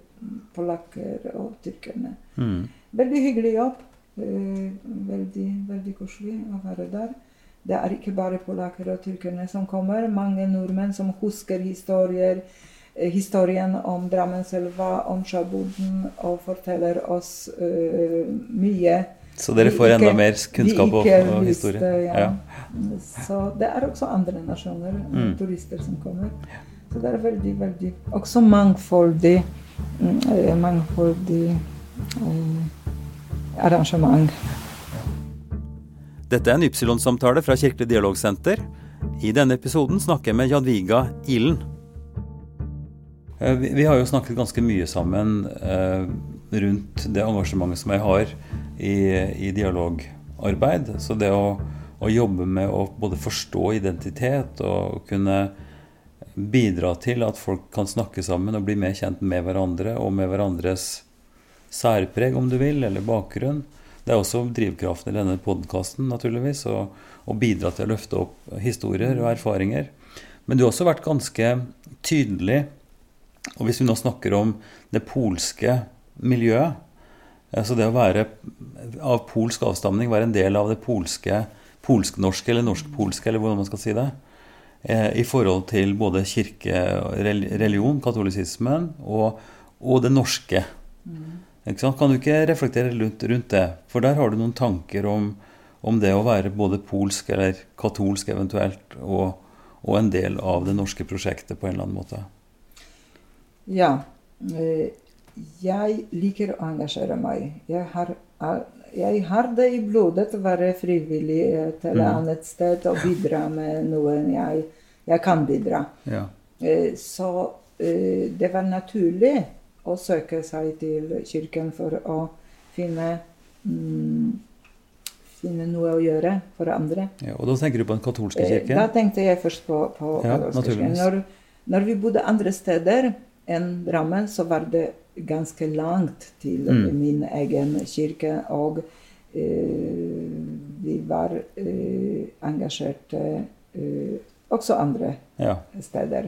polakker og tyrkerne. Mm. Veldig hyggelig jobb. Veldig, veldig koselig å være der. Det er ikke bare polakker og tyrkerne som kommer. Mange nordmenn som husker historier, historien om Drammenselva, om sjøboden, og forteller oss uh, mye. Så dere får enda mer kunnskap om og, ikke visste, ja. Ja. Så det er også andre nasjoner, Mm. turister som kommer. Så det er veldig, veldig Også mangfoldig, eh, mangfoldig eh, arrangement. Dette er en Ypsilon-samtale fra Kirkelig dialogsenter. I denne episoden snakker jeg med Jadviga Ilen. Eh, Vi vi har jo snakket ganske mye sammen eh, rundt det engasjementet som jeg har i, i dialogarbeid. Så det å, å jobbe med å både forstå identitet og kunne bidra til at folk kan snakke sammen og bli mer kjent med hverandre og med hverandres særpreg, om du vil, eller bakgrunn. Det er også drivkraften i denne podkasten, naturligvis, å, bidra til å løfte opp historier og erfaringer. Men du har også vært ganske tydelig, og hvis vi nå snakker om det polske miljøet, altså det å være av polsk avstamning, være en del av det polske, polsk-norske eller norsk-polske, eller hvordan man skal si det, eh, i forhold til både kirke, religion, katolisismen, og, og det norske. Sant? Kan du ikke reflektere rundt, rundt det? For der har du noen tanker om, om det å være både polsk eller katolsk eventuelt, og, og en del av det norske prosjektet på en eller annen måte. Ja. eh, Jeg liker å engasjere meg. Jeg har, er- jeg har det i blodet å være frivillig et eller Mm. annet sted og bidra med noe jeg, jeg kan bidra. Ja. Eh, Så eh, det var naturlig å søke seg til kirken for å finne, mm, finne noe å gjøre for andre. ja. Og da tenker du på den katolske Eh, kirken? Da tenkte jeg først på, på Ja, katolske kirken. Når, når vi bodde andre steder enn Drammen, så var det ganske langt til Mm. min egen kirke. Og eh, vi var eh, engasjerte eh, også andre Ja. steder.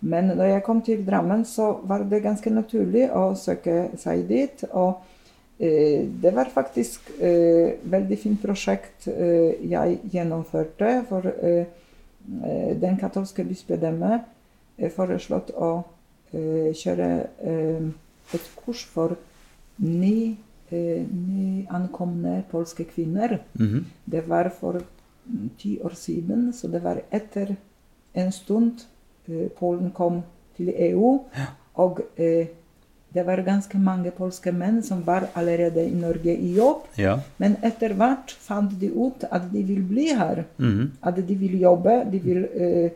Men da jeg kom til Drammen, så var det ganske naturlig å søke seg dit. Og det var faktisk eh, veldig fint prosjekt eh, jeg gjennomførte. For eh, den katolske bispedømmet foreslått å kjøre et kurs for ny, eh, nyankomne polske kvinner. Mhm. Det var for mm, ti år siden, så det var etter en stund eh, Polen kom til EU. Og eh, det var ganske mange polske menn som var allerede i Norge i jobb. ja. Men etter hvert fant de ut at de vil bli her. Mhm. At de vil jobbe, de vil eh,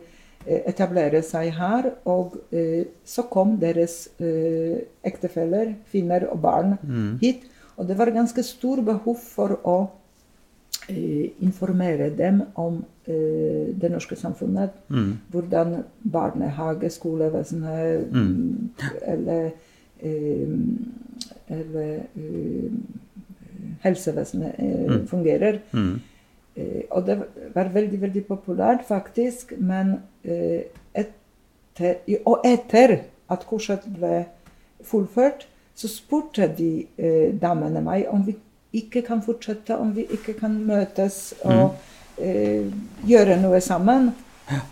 etablere seg her. Og eh, så kom deres eh, ektefeller, finner og barn mm. hit. Og det var ganske stor behov for å eh, informere dem om eh, det norske samfunnet. Mm. Hvordan barnehage, skolevesenet Mm. eller, eh, eller eh, helsevesenet eh, Mm. Eh, og det var veldig, veldig populært, faktisk. Men eh, etter, og etter at kurset ble fullført, så spurte de eh, damene meg om vi ikke kan fortsette, om vi ikke kan møtes og eh, gjøre noe sammen.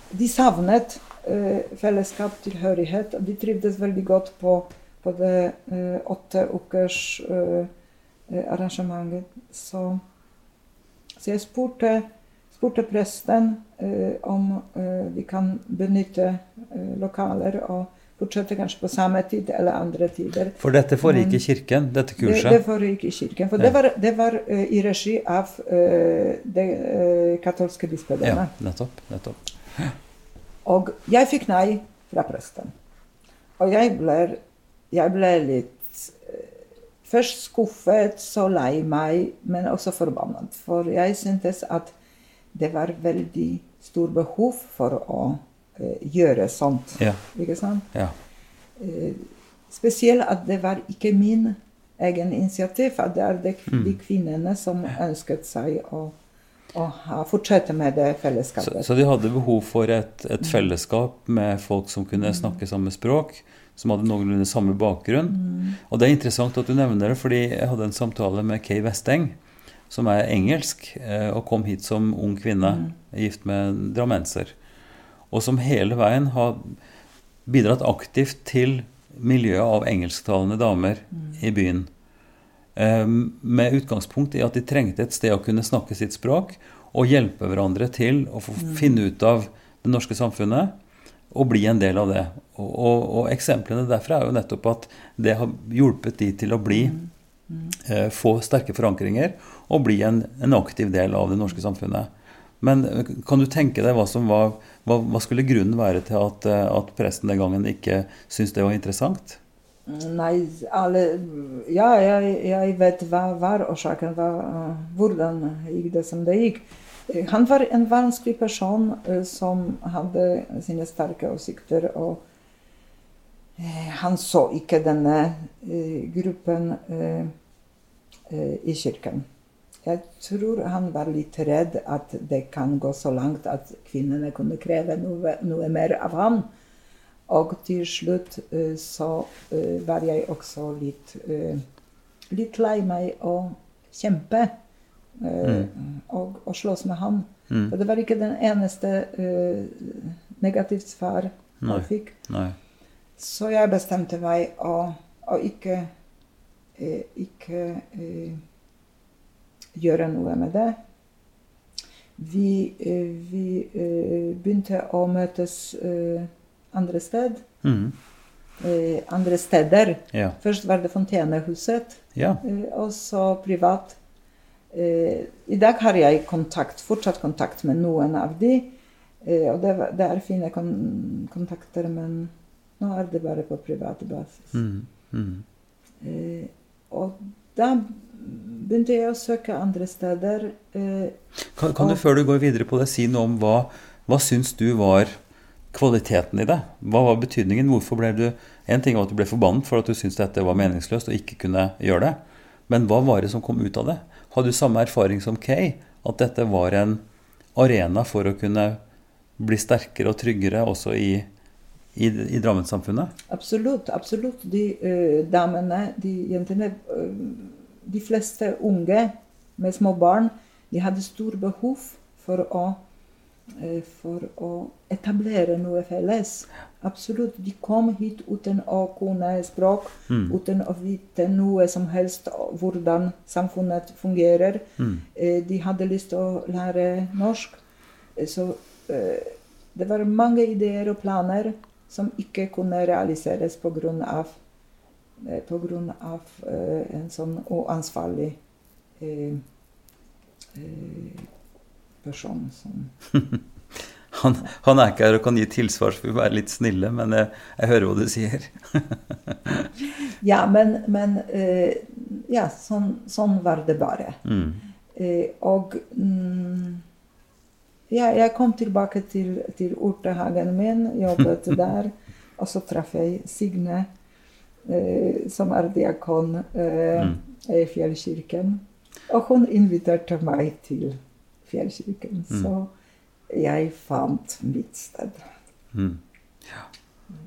De savnet eh, fellesskap, tilhørighet. og De trivdes veldig godt på, på det åtte ukers arrangementet. Så, så jeg spurte, spurte presten eh, om eh, vi kan benytte eh, lokaler og fortsette kanskje på samme tid eller andre tider. For dette foregikk i kirken, dette Det, det foregikk i kirken. For Ja. det var, det var eh, i regi av eh, det eh, katolske bispedømmet. Ja, nettopp. nettopp. Og jeg fikk nei fra presten. Og jeg ble, jeg ble litt Først skuffet, så lei meg, men også forbannet. For jeg syntes at det var veldig stor behov for å eh, gjøre sånt. Ja. Ikke sant? ja. Eh, spesielt at det var ikke min egen initiativ. At det er det, de kvinnene som ønsket seg å, å ha, fortsette med det Så, fellesskapet. så de hadde behov for et, et fellesskap med folk som kunne snakke samme språk, som hadde noenlunde samme bakgrunn. Og det er interessant at du nevner det, fordi jeg hadde en samtale med Kay Westeng, som er engelsk, eh, og kom hit som ung kvinne, gift med en drammenser. Og som hele veien har bidratt aktivt til miljøet av engelsktalende damer i byen. Eh, Med utgangspunkt i at de trengte et sted å kunne snakke sitt språk og hjelpe hverandre til å få finne ut av det norske samfunnet og bli en del av det. Og, og, og eksemplene derfra er jo nettopp at det har hjulpet de til å bli eh, Få sterke forankringer og bli en, en aktiv del av det norske samfunnet. Men eh, kan du tenke deg hva som var hva, hva skulle grunnen være til at, eh, at presten den gangen ikke syntes det var interessant? Nei, alle Ja, jeg, jeg vet hva var årsaken. Hva, eh, hvordan gikk det som det gikk. Eh, Han var en vanskelig person eh, som hadde sine sterke åsikter. Og eh, han så ikke denne gruppen i kirken. Jeg tror han var litt redd at det kan gå så langt at kvinnene kunne kreve noe, noe mer av ham. Og til slutt så var jeg også litt, litt lei meg å kjempe eh, og, og slåss med ham. Mm. Og det var ikke den eneste uh, negativt svar jeg fikk. Nei. Så jeg bestemte meg å, å ikke, uh, ikke uh, gjøre noe med det. Vi, vi begynte å møtes andre sted. Mm. Andre steder. Ja. Først var det Fontenehuset, ja. og så privat. Eh, I dag har jeg kontakt, fortsatt kontakt med noen av de. Eh, og det, det er fine kon kontakter, men nå er det bare på privat basis. Mm. Mm. Eh, og da begynte jeg å søke andre steder. Eh, Kan, kan du før du går videre på det, si noe om hva, hva syns du var kvaliteten i det? Hva var betydningen? Hvorfor ble du En ting var at du ble forbannet for at du syntes dette var meningsløst og ikke kunne gjøre det. Men hva var det som kom ut av det? Hadde du samme erfaring som Kay? At dette var en arena for å kunne bli sterkere og tryggere også i, i, i Drammenssamfunnet? absolutt, absolutt. De uh, damene, de jentene uh, De fleste unge med små barn, de hadde stor behov for å for å etablere noe felles. Absolutt. De kom hit uten å kunne språk, uten å vite noe som helst hvordan samfunnet fungerer. Mm. De hadde lyst til å lære norsk. Eh, Så eh, det var mange ideer og planer som ikke kunne realiseres pga. Eh, på grunn av eh, en sånn uansvarlig eh, person som Han, han er ikke her og kan gi tilsvar, så vi får være litt snille, men jeg, jeg hører hva du sier. Ja, men, men eh, Ja, sånn, sånn var det bare. Mm. Eh, og mm, ja, jeg kom tilbake til, til urtehagen min, jobbet der. Og så traff jeg Signe, eh, som er diakon eh, i Fjellkirken. Og hun inviterte meg til Fjellkirken. Så jeg fant mitt sted. Mm.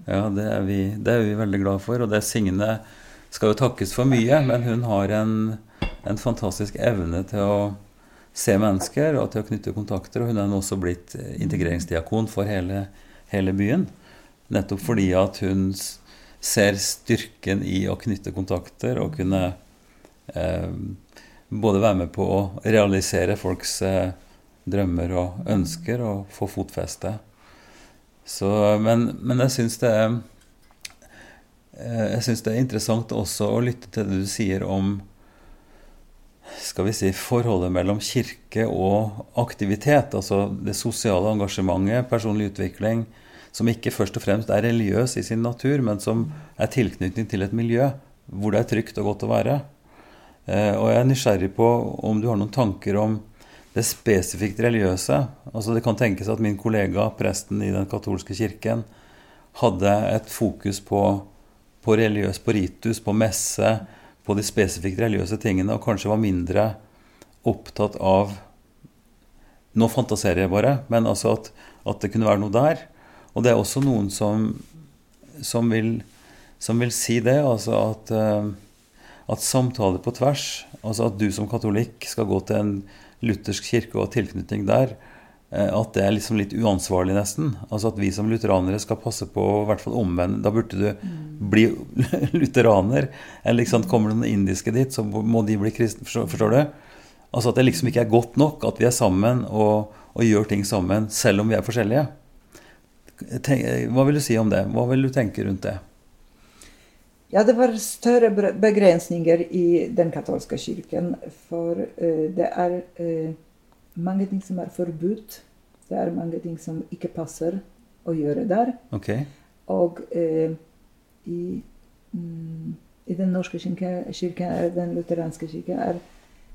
Ja, det er, vi, det er vi veldig glad for. Og det Signe skal jo takkes for mye, men hun har en, en fantastisk evne til å se mennesker og til å knytte kontakter. Og hun er nå også blitt integreringsdiakon for hele hele byen. Nettopp fordi at hun ser styrken i å knytte kontakter og kunne eh, både være med på å realisere folks eh, drømmer og ønsker og få fotfeste. Så, men, men jeg syns det er eh, jeg synes det er interessant også å lytte til det du sier om skal vi si, forholdet mellom kirke og aktivitet. Altså det sosiale engasjementet, personlig utvikling, som ikke først og fremst er religiøs i sin natur, men som er tilknytning til et miljø hvor det er trygt og godt å være. Eh, og jeg er nysgjerrig på om du har noen tanker om det spesifikt religiøse. Altså Det kan tenkes at min kollega, presten i den katolske kirken, hadde et fokus på, på religiøs, på ritus, på messe, på de spesifikt religiøse tingene, og kanskje var mindre opptatt av Nå fantaserer jeg bare, men altså at, at det kunne være noe der. Og det er også noen som, som, vil, som vil si det, altså at, eh, at samtale på tvers, altså at du som katolikk skal gå til en luthersk kirke og tilknytning der, eh, at det er liksom litt uansvarlig, nesten. Altså at vi som lutheranere skal passe på å i hvert fall omvende. Da burde du bli lutheraner. Eller liksom, kommer det noen indiske dit, så må de bli kristne. Forstår, forstår du? Altså at det liksom ikke er godt nok at vi er sammen og, og gjør ting sammen, selv om vi er forskjellige. Tenk, hva vil du si om det? Hva vil du tenke rundt det? Ja, det var større begrensninger i den katolske kirken. For eh, det er eh, mange ting som er forbudt. Det er mange ting som ikke passer å gjøre der. Okay. Og eh, i, mm, i den norske kirke- kirken, den lutheranske kirken, er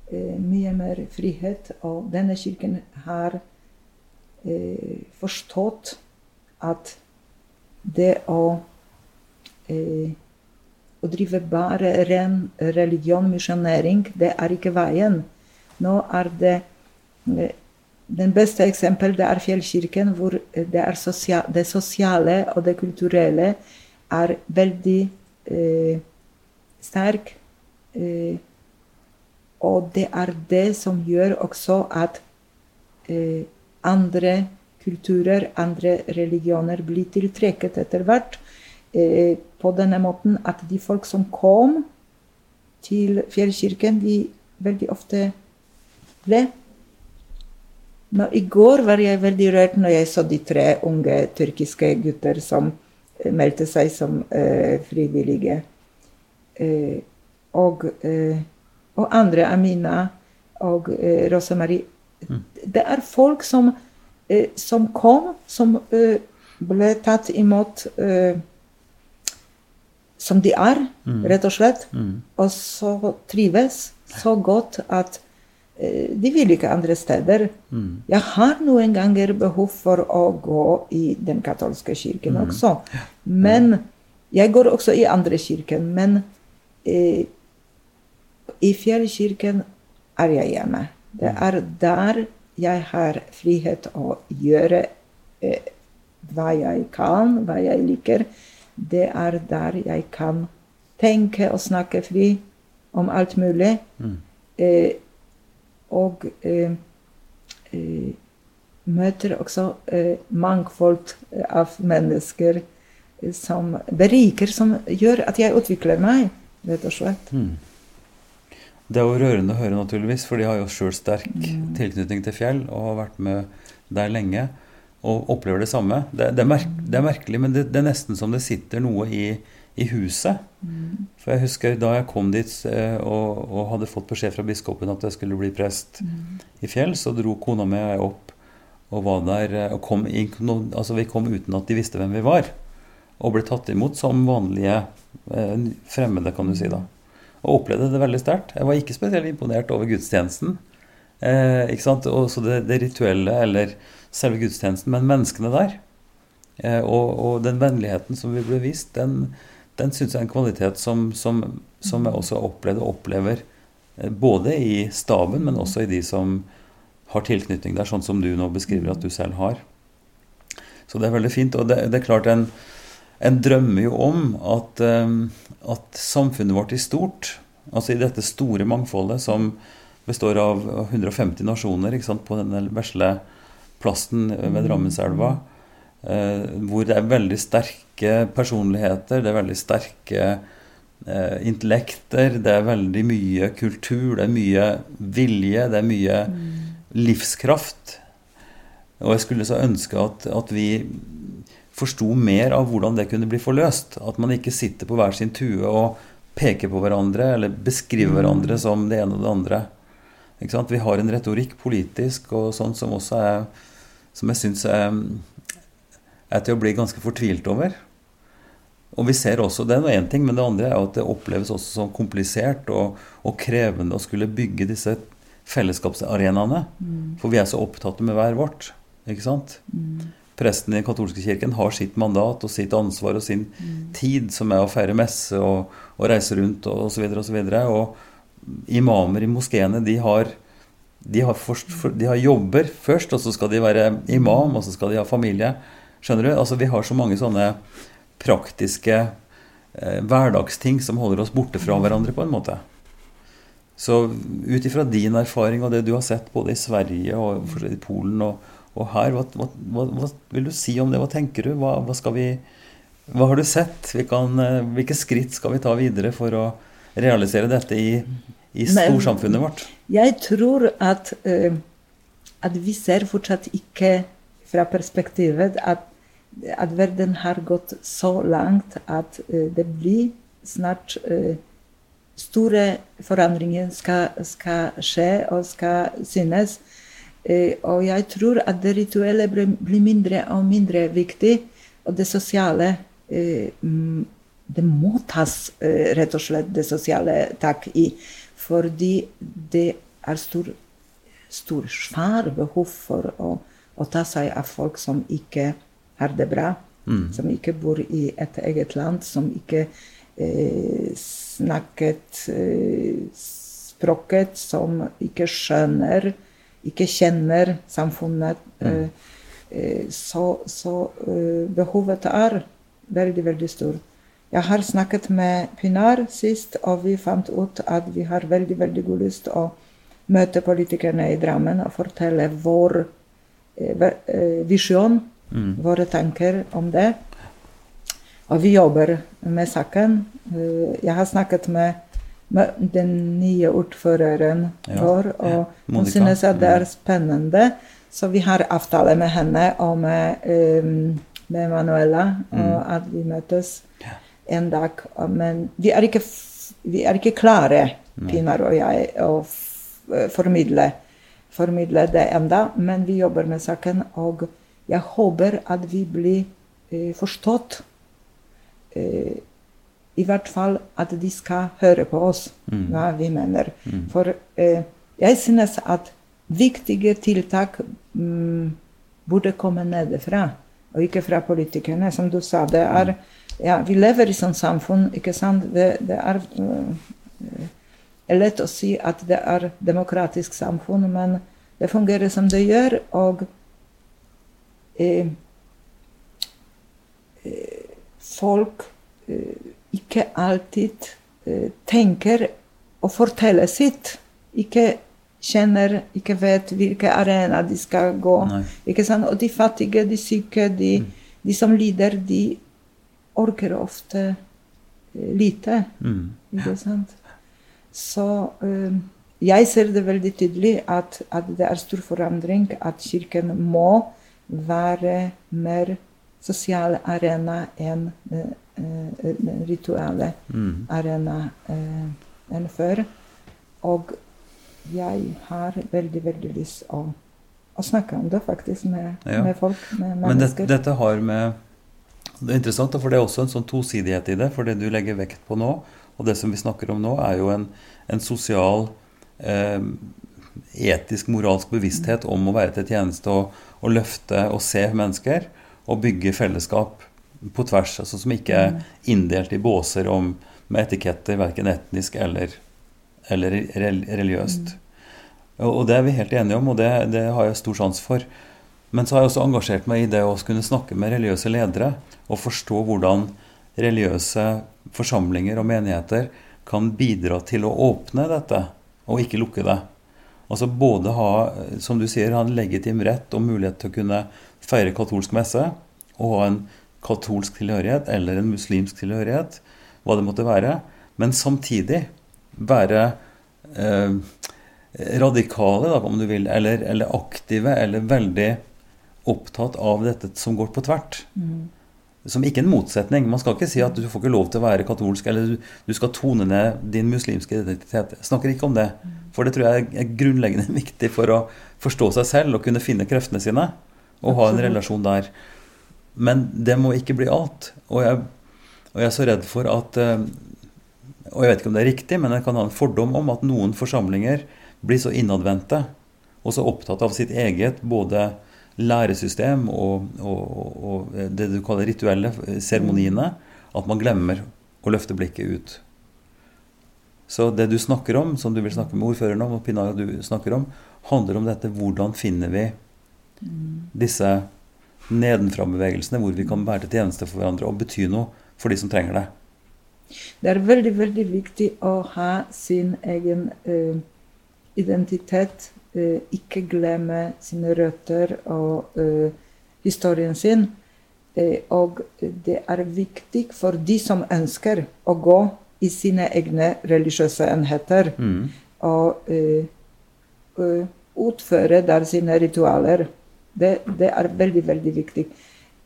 eh, mye mer frihet. Og denne kirken har eh, forstått at det å eh, å drive bare ren religion, misjonering, det er ikke veien. Nå er det Den beste eksempel det er Fjellkirken, hvor det, er sosia det sosiale og det kulturelle er veldig eh, sterk. Eh, og det er det som gjør også at eh, andre kulturer, andre religioner blir tiltrekket etter hvert eh, på denne måten at de folk som kom til Fjellkirken, de veldig ofte ble. Nå, I går var jeg veldig rørt når jeg så de tre unge tyrkiske gutter som eh, meldte seg som eh, frivillige. Eh, og, eh, og andre, Amina og eh, Rosemarie. Det er folk som, som kom, som ble tatt imot eh, som de er, rett og slett. Og så trives så godt at eh, de vil ikke andre steder. Jeg har noen ganger behov for å gå i den katolske kirken også. Men jeg går også i andre kirken. Men eh, i fjellkirken er jeg hjemme. Det er der jeg har frihet å gjøre eh, hva jeg kan, hva jeg liker. Det er der jeg kan tenke og snakke fri om alt mulig. Eh, og eh, eh, møter også eh, mangfold av mennesker eh, som beriker, som gjør at jeg utvikler meg, rett og slett. Det er jo rørende å høre, naturligvis, for de har jo sjøl sterk tilknytning til fjell og har vært med der lenge og opplever det samme. Det, det, er, merk, det er merkelig, men det, det er nesten som det sitter noe i, i huset. For jeg husker da jeg kom dit eh, og, og hadde fått beskjed fra biskopen at jeg skulle bli prest i fjell, så dro kona mi og jeg opp og var der eh, og kom no- altså Vi kom uten at de visste hvem vi var. Og ble tatt imot som vanlige eh, fremmede, kan du si. da. Og opplevde det veldig sterkt. Jeg var ikke spesielt imponert over gudstjenesten. Eh, ikke sant? Også det, det rituelle, eller selve gudstjenesten, men menneskene der. Eh, og, og den vennligheten som vi ble vist, den, den syns jeg er en kvalitet som, som, som jeg også opplevde og opplever. eh, Både i staben, men også i de som har tilknytning der, sånn som du nå beskriver at du selv har. Så det er veldig fint. Og det, det er klart en, en drømmer jo om at, eh, at samfunnet vårt i stort, altså i dette store mangfoldet som består av 150 nasjoner på denne vesle plassen ved Drammenselva, eh, hvor det er veldig sterke personligheter, det er veldig sterke eh, intellekter, det er veldig mye kultur, det er mye vilje, det er mye livskraft. Og jeg skulle så ønske at, at vi forsto mer av hvordan det kunne bli forløst. At man ikke sitter på hver sin tue og peker på hverandre eller beskriver hverandre som det ene og det andre. Vi har en retorikk politisk og sånn som også er Som jeg syns er, er til å bli ganske fortvilt over. Og vi ser også, Det er én ting, men det andre er at det oppleves også som komplisert og, og krevende å skulle bygge disse fellesskapsarenaene. For vi er så opptatt med hver vårt. ikke sant? Presten i den katolske kirken har sitt mandat og sitt ansvar og sin tid, som er å feire messe og, og reise rundt og osv. Og, så videre, og, og imamer i moskeene, de har, de, har først, for, de har jobber først, og så skal de være imam, og så skal de ha familie. Skjønner du? Altså Vi har så mange sånne praktiske eh, hverdagsting som holder oss borte fra hverandre, på en måte. Så ut ifra din erfaring og det du har sett både i Sverige og i Polen og, og her, hva, hva, hva, vil du si om det? Hva tenker du? Hva, hva, vi, har du sett? Vi kan, eh, hvilke skritt skal vi ta videre for å realisere dette i, i storsamfunnet vårt? Jeg tror at, eh, at vi ser fortsatt ikke fra perspektivet at, at verden har gått så langt at eh, det blir snart eh, store forandringer skal, skal skje og skal synes. Og jeg tror at det rituelle blir, mindre og mindre viktig, og det sosiale mm, Det må tas rett og slett det sosiale tak i. Fordi det er stor, stor svær behov for å, å ta seg av folk som ikke har det bra. Som ikke bor i et eget land, som ikke eh, snakket eh, språket, som ikke skjønner, ikke kjenner samfunnet. Mm. eh, så så eh, behovet er veldig, veldig stort. Jeg har snakket med Pinar sist, og vi fant ut at vi har veldig, veldig god lyst å møte politikerne i Drammen og fortelle vår eh, eh, visjon, våre tanker om det. Og vi jobber med saken. Eh, Jeg har snakket med, med den nye ordføreren Ja, vår, ja. og hun synes at det er spennende. Så vi har avtale med henne og med, eh, med Manuela, og at vi møtes en dag. Men vi er ikke, vi er ikke klare, Pinar og jeg, å formidle, formidle det enda, men vi jobber med saken, og jeg håper at vi blir eh, forstått. Eh, I hvert fall at de skal høre på oss, hva vi mener. For eh, jeg synes at viktige tiltak mm, burde komme nedefra, og ikke fra politikerne. Som du sa, det er ja, Vi lever i sånn samfunn, ikke sant? Det, det er er lett å si at det er demokratisk samfunn, men det fungerer som det gjør, og eh, eh, folk eh, ikke alltid tenker og forteller sitt. Ikke kjenner, ikke vet hvilken arena de skal gå. Nei. Ikke sant? Og de fattige, de syke, de, de som lider, de orker ofte eh, lite. Mm. Ikke sant? Så eh, jeg ser det veldig tydelig at, at det er stor forandring, at Kirken må være mer sosial arena enn uh, eh, den Mm. arena uh, enn før. Og jeg har veldig, veldig lyst å, å snakke om det faktisk med, Ja. med folk, med Men det, dette har med Det er interessant, for det er også en sånn tosidighet i det. For det du legger vekt på nå, og det som vi snakker om nå, er jo en, en sosial, eh, etisk, moralsk bevissthet om å være til tjeneste og, og løfte og se mennesker. Og bygge fellesskap på tvers, altså som ikke er inndelt i båser om, med etiketter, verken etnisk eller, eller religiøst. Og, og det er vi helt enige om, og det, det har jeg stor sans for. Men så har jeg også engasjert meg i det å kunne snakke med religiøse ledere og forstå hvordan religiøse forsamlinger og menigheter kan bidra til å åpne dette og ikke lukke det. Altså både ha, som du sier, ha en legitim rett og mulighet til å kunne feire katolsk messe, og ha en katolsk tilhørighet eller en muslimsk tilhørighet, hva det måtte være, men samtidig være eh, radikale, da, om du vil, eller, eller aktive, eller veldig opptatt av dette som går på tvert. Som ikke en motsetning. Man skal ikke si at du får ikke lov til å være katolsk, eller du, du skal tone ned din muslimske identitet. Jeg snakker ikke om det. For det tror jeg er grunnleggende viktig for å forstå seg selv og kunne finne kreftene sine. Og ha en relasjon der. Men det må ikke bli alt. Og jeg, og jeg er så redd for at eh, Og jeg vet ikke om det er riktig, men jeg kan ha en fordom om at noen forsamlinger blir så innadvendte og så opptatt av sitt eget både læresystem og, og, og det du kaller rituelle eh, seremoniene, at man glemmer å løfte blikket ut. Så det du snakker om, som du vil snakke med ordføreren om, og Pinaga du snakker om, handler om dette hvordan finner vi disse nedenfra-bevegelsene, hvor vi kan være til tjeneste for hverandre og bety noe for de som trenger det. Det er veldig, veldig viktig å ha sin egen uh, identitet. Eh, ikke glemme sine røtter og eh, historien sin. Eh, og det er viktig for de som ønsker å gå i sine egne religiøse enheter Mm. og uh, eh, utføre der sine ritualer. Det, det er veldig, veldig viktig.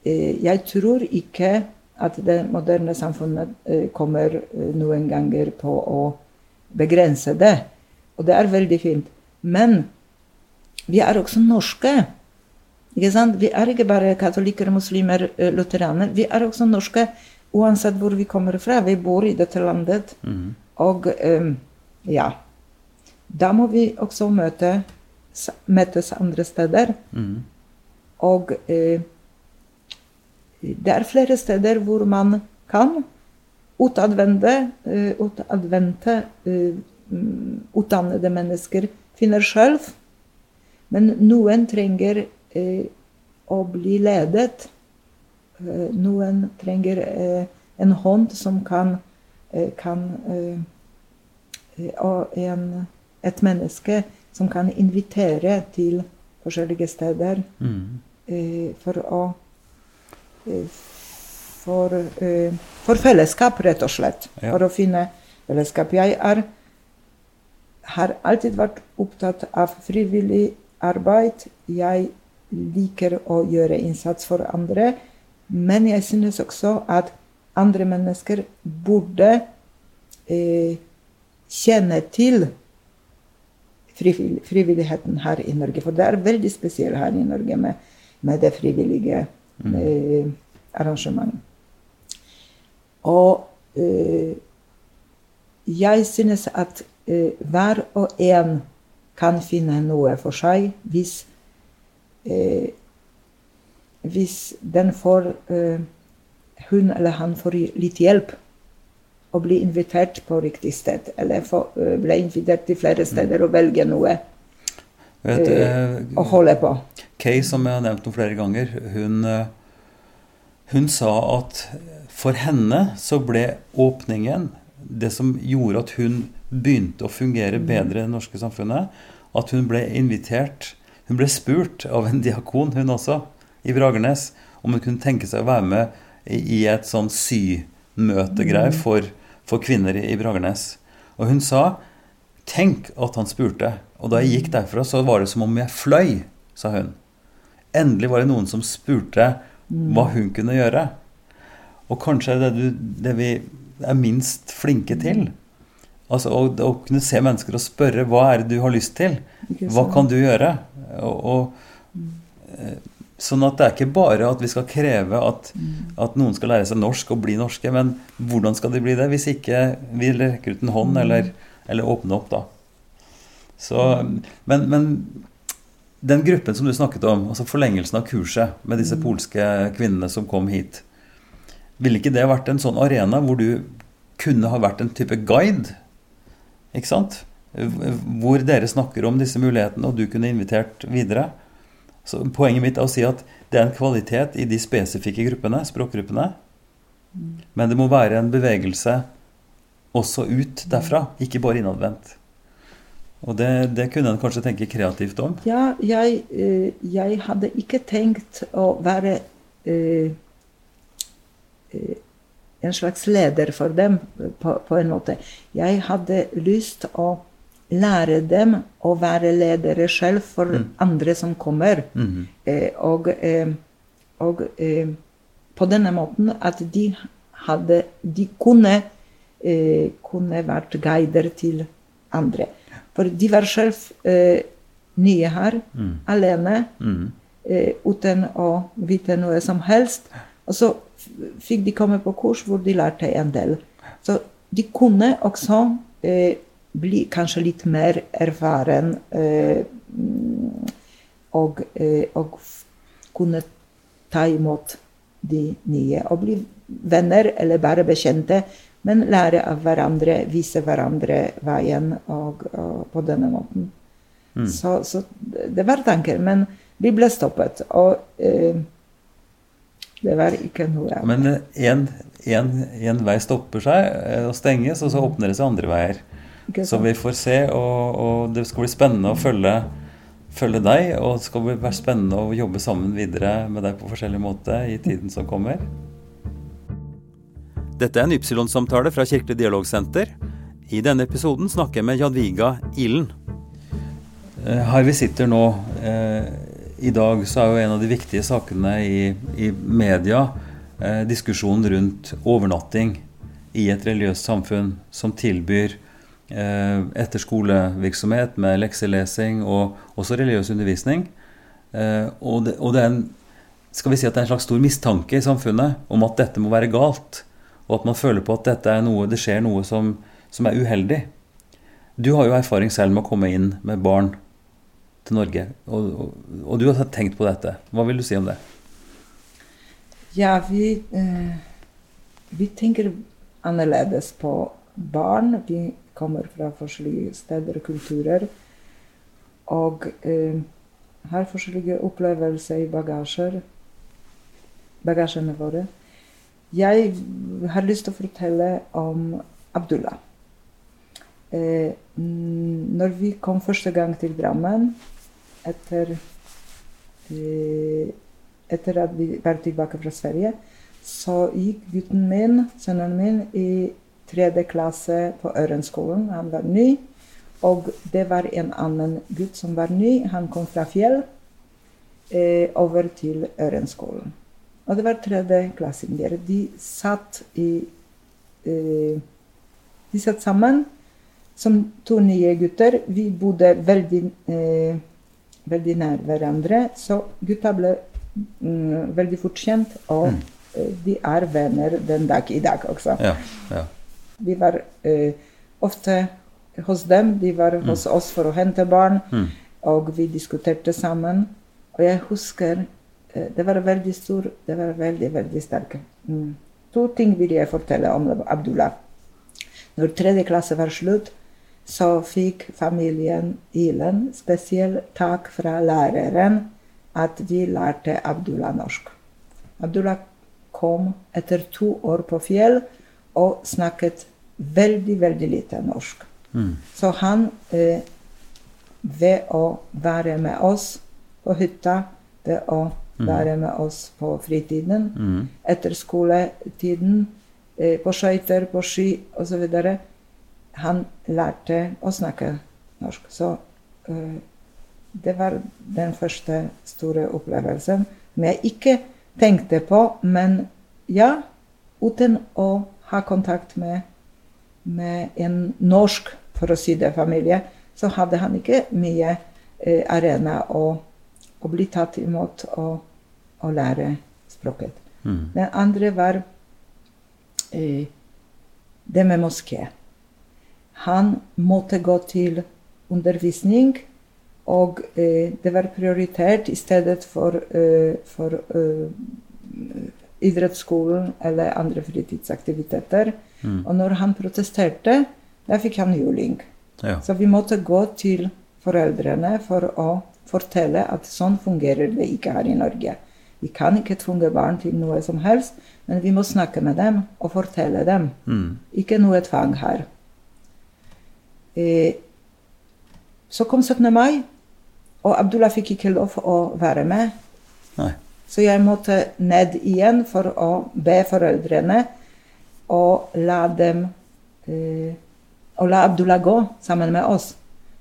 Eh, jeg tror ikke at det moderne samfunnet eh, kommer eh, noen ganger på å begrense det. Og det er veldig fint. Men vi er også norske. Ikke sant? Vi er ikke bare katolikker, muslimer, lutheraner. Vi er også norske uansett hvor vi kommer fra. Vi bor i dette landet. Mm. Og um, ja Da må vi også møte, møtes andre steder. Mm. Og uh, det er flere steder hvor man kan utadvende, uh, utadvendte mm, utdannede mennesker finner selv. Men noen trenger eh, å bli ledet. Eh, noen trenger eh, en hånd som kan, eh, kan eh, eh, Og en, et menneske som kan invitere til forskjellige steder Mm. eh, for å eh, for, eh, for fellesskap, rett og slett. Ja. For å finne fellesskap. Jeg er, har alltid vært opptatt av frivillig arbeid. Jeg liker å gjøre innsats for andre. Men jeg synes også at andre mennesker burde eh, kjenne til frivilligheten her i Norge. For det er veldig spesielt her i Norge med, med det frivillige eh, arrangementet. Og eh, jeg synes at eh, hver og en kan finne noe for seg hvis eh, hvis den får eh, hun eller han får litt hjelp og blir invitert på riktig sted, eller får, eh, ble invitert til flere steder og velge noe Vet, eh, eh, å holde på. Kay, som jeg har nevnt noen flere ganger, hun, eh, hun sa at for henne så ble åpningen det som gjorde at hun begynte å fungere bedre i det norske samfunnet, at hun ble invitert Hun ble spurt av en diakon, hun også, i Bragernes, om hun kunne tenke seg å være med i et sånn symøtegreie for, for kvinner i Bragernes. Og hun sa Tenk at han spurte. Og da jeg gikk derfra, så var det som om jeg fløy, sa hun. Endelig var det noen som spurte hva hun kunne gjøre. Og kanskje er det, det vi er minst flinke til. Altså å, å kunne se mennesker og spørre hva er det du har lyst til? Hva kan du gjøre? Og, og, eh, sånn at det er ikke bare at vi skal kreve at, at noen skal lære seg norsk og bli norske, men hvordan skal de bli det hvis ikke vi rekker ut en hånd eller, eller åpner opp, da. Så, men, men den gruppen som du snakket om, altså forlengelsen av kurset med disse polske kvinnene som kom hit, ville ikke det vært en sånn arena hvor du kunne ha vært en type guide? Ikke sant? Hvor dere snakker om disse mulighetene, og du kunne invitert videre. Så Poenget mitt er å si at det er en kvalitet i de spesifikke gruppene, språkgruppene. Men det må være en bevegelse også ut derfra, ikke bare innadvendt. Og det, det kunne en kanskje tenke kreativt om. Ja, jeg, eh, jeg hadde ikke tenkt å være eh, en slags leder for dem, på, på en måte. Jeg hadde lyst å lære dem å være ledere selv for andre som kommer. Eh, og eh, og eh, på denne måten at de hadde De kunne, eh, kunne vært guider til andre. For de var selv eh, nye her, alene, eh, uten å vite noe som helst. Og så fikk de komme på kurs hvor de lærte en del. Så de kunne også eh, bli kanskje litt mer erfaren eh, mm, og, eh, og kunne ta imot de nye og bli venner eller bare bekjente, men lære av hverandre, vise hverandre veien og, og på denne måten. Så, så det var tanker, men vi ble stoppet. Og eh, det var ikke noe Men én vei stopper seg eh, og stenges, og så åpner det seg andre veier. Så vi får se, og, og det skal bli spennende å følge, følge deg. Og det skal bli være spennende å jobbe sammen videre med deg på forskjellig måte i tiden som kommer. Dette er en Ypsilon-samtale fra Kirkelig dialogsenter. I denne episoden snakker jeg med Jadviga Ilen. Eh, Her vi sitter nå eh, i dag, så er jo en av de viktige sakene i, i media eh, diskusjonen rundt overnatting i et religiøst samfunn som tilbyr eh, etterskolevirksomhet med lekselesing og også religiøs undervisning. Eh, og, det, og det er en skal vi si at det er en slags stor mistanke i samfunnet om at dette må være galt, og at man føler på at dette er noe, det skjer noe som, som er uheldig. Du har jo erfaring selv med å komme inn med barn til Norge, og, og, og du har tenkt på dette. Hva vil du si om det? Ja, vi, eh, vi tenker annerledes på barn. Vi kommer fra forskjellige steder og kulturer. Og eh, har forskjellige opplevelser i bagasjer, bagasjene våre. Jeg har lyst til å fortelle om Abdullah. Eh, når vi kom første gang til Drammen etter eh, etter at vi var tilbake fra Sverige, så gikk gutten min, sønnen min, i tredje klasse på Ørenskolen. Han var ny. Og det var en annen gutt som var ny. Han kom fra Fjell eh, over til Ørenskolen. Og det var tredjeklassinger. De satt i eh, De satt sammen som to nye gutter. Vi bodde veldig, eh, veldig nær hverandre, så gutta ble mm, veldig fort kjent, og mm. de er venner den dag i dag også. Ja, ja. Vi var uh, ofte hos dem, de var hos oss for å hente barn, Mm. og vi diskuterte sammen. Og jeg husker uh, Det var veldig stor Det var veldig, veldig sterke. Mm. To ting vil jeg fortelle om Abdullah. Når tredje klasse var slutt, så fikk familien Ilen spesiell takk fra læreren at de lærte Abdullah norsk. Abdullah kom etter to år på fjell og snakket veldig, veldig lite norsk. Så han, eh, ved å være med oss på hytta, ved å være med oss på fritiden, etter skoletiden, eh, på skøyter, på ski osv. Han lærte å snakke norsk. Så uh, det var den første store opplevelsen som jeg ikke tenkte på, men ja, uten å ha kontakt med, med en norsk, for å si det, familie, så hadde han ikke mye uh, arena å, å bli tatt imot og, og lære språket. Den andre var uh, det med moské. Han måtte gå til undervisning, og eh, det var prioritert i stedet for, eh, for eh, idrettsskolen eller andre fritidsaktiviteter. Og når han protesterte, da fikk han juling. ja. Så vi måtte gå til foreldrene for å fortelle at sånn fungerer det ikke her i Norge. Vi kan ikke tvunge barn til noe som helst, men vi må snakke med dem og fortelle dem. Mm. Ikke noe tvang her. Så kom 17. mai, og Abdullah fikk ikke lov å være med. Nei. Så jeg måtte ned igjen for å be foreldrene og la dem eh, Og la Abdullah gå sammen med oss.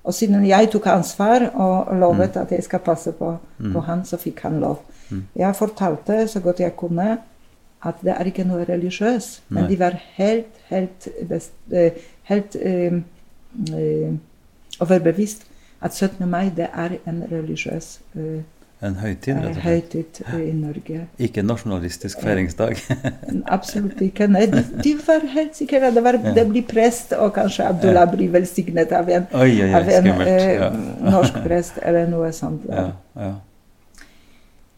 Og siden jeg tok ansvar og lovet at jeg skal passe på, på han, så fikk han lov. Jeg fortalte så godt jeg kunne at det er ikke noe religiøst, men de var helt, helt, best, eh, helt eh, overbevist at 17. mai det er en religiøs uh, En høytid, rett og slett. høytid eh, i Norge. Ikke en nasjonalistisk feiringsdag. Absolutt ikke. Nei, de, de var helt sikre. Det, var, Ja. det blir prest, og kanskje Abdullah blir velsignet av en, Oi, oi, oi, av en Ja. norsk prest eller noe sånt. Ja, ja.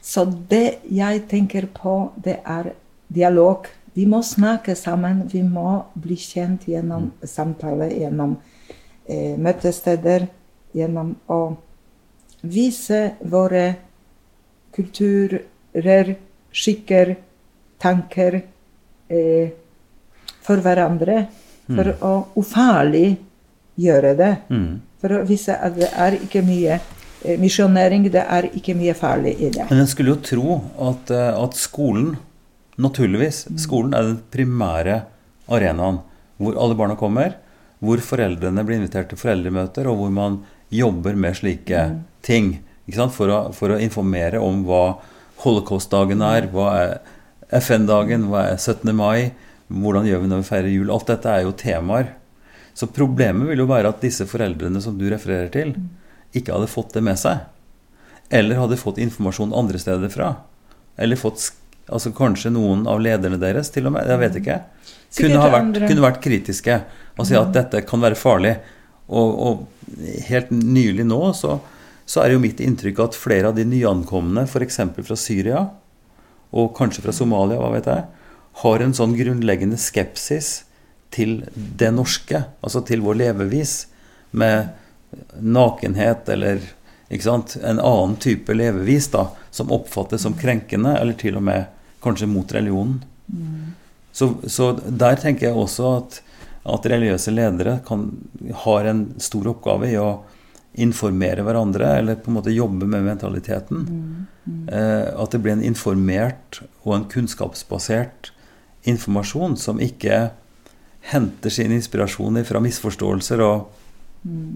Så det jeg tenker på, det er dialog. Vi må snakke sammen. Vi må bli kjent gjennom samtale, gjennom møtesteder, gjennom å vise våre kulturer, skikker, tanker eh, for hverandre. For å ufarliggjøre det. Mm. For å vise at det er ikke mye eh, misjonering, det er ikke mye farlig i det. Men en skulle jo tro at, eh, at skolen, naturligvis, skolen er den primære arenaen hvor alle barna kommer, hvor foreldrene blir invitert til foreldremøter, og hvor man jobber med slike ting. Ikke sant? For, å, for å informere om hva holocaustdagen er, hva er FN-dagen, hva er 17. mai, hvordan gjør vi når vi feirer jul. Alt dette er jo temaer. Så problemet vil jo være at disse foreldrene som du refererer til, ikke hadde fått det med seg. Eller hadde fått informasjon andre steder fra. Eller fått altså kanskje noen av lederne deres, til og med. Jeg vet ikke. Kunne, ha vært, kunne vært kritiske og si at dette kan være farlig. Og, og helt nylig nå så, så er jo mitt inntrykk at flere av de nyankomne, f.eks. fra Syria, og kanskje fra Somalia, hva vet jeg, har en sånn grunnleggende skepsis til det norske, altså til vår levevis, med nakenhet eller en annen type levevis da, som oppfattes som krenkende, eller til og med kanskje mot religionen. Så, så der tenker jeg også at, at religiøse ledere kan, har en stor oppgave i å informere hverandre, eller på en måte jobbe med mentaliteten. Eh, at det blir en informert og en kunnskapsbasert informasjon som ikke henter sin inspirasjon fra misforståelser og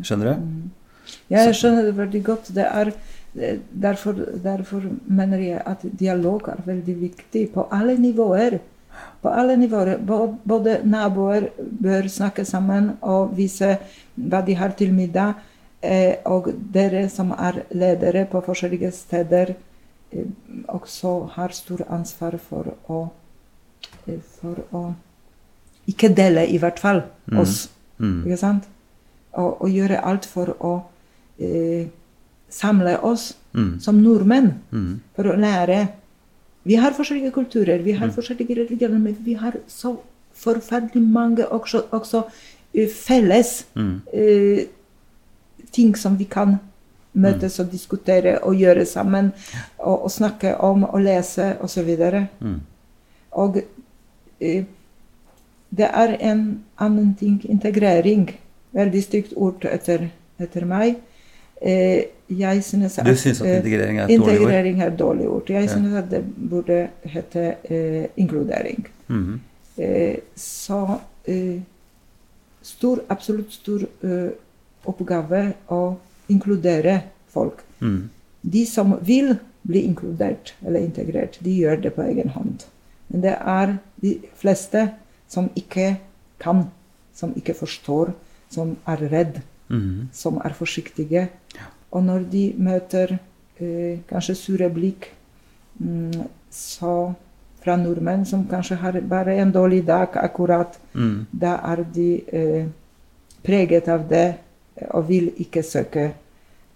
Skjønner du? Jeg skjønner det veldig godt. Det er, derfor, derfor mener jeg at dialog er veldig viktig på alle nivåer. På alle nivåer. Både naboer bør snakke sammen og vise hva de har til middag. eh, Og dere som er ledere på forskjellige steder, eh, også har stor ansvar for å, eh, for å ikke dele, i hvert fall, oss. Mm. Ikke sant? Og, og gjøre alt for å eh, samle oss Mm. som nordmenn. Mm. For å lære. Vi har forskjellige kulturer, vi har forskjellige religioner, men vi har så forferdelig mange også, også eh, felles Mm. eh, ting som vi kan møtes og diskutere og gjøre sammen. Og, og snakke om og lese osv. Mm. Og eh, det er en annen ting, integrering. Veldig stygt ord etter, etter meg. Eh, jeg synes Du syns at eh, integrering er et dårlig ord? er dårlig ord. Jeg Ja. synes at det burde hete eh, inkludering. Mhm. Eh, så eh, stor, absolutt stor eh, oppgave å inkludere folk. Mm. De som vil bli inkludert eller integrert, de gjør det på egen hånd. Men det er de fleste som ikke kan, som ikke forstår, som er redd, Mhm. som er forsiktige. Og når de møter eh, kanskje sure blikk mm, så fra nordmenn som kanskje har bare en dårlig dag akkurat, Mm. da er de eh, preget av det eh, og vil ikke søke,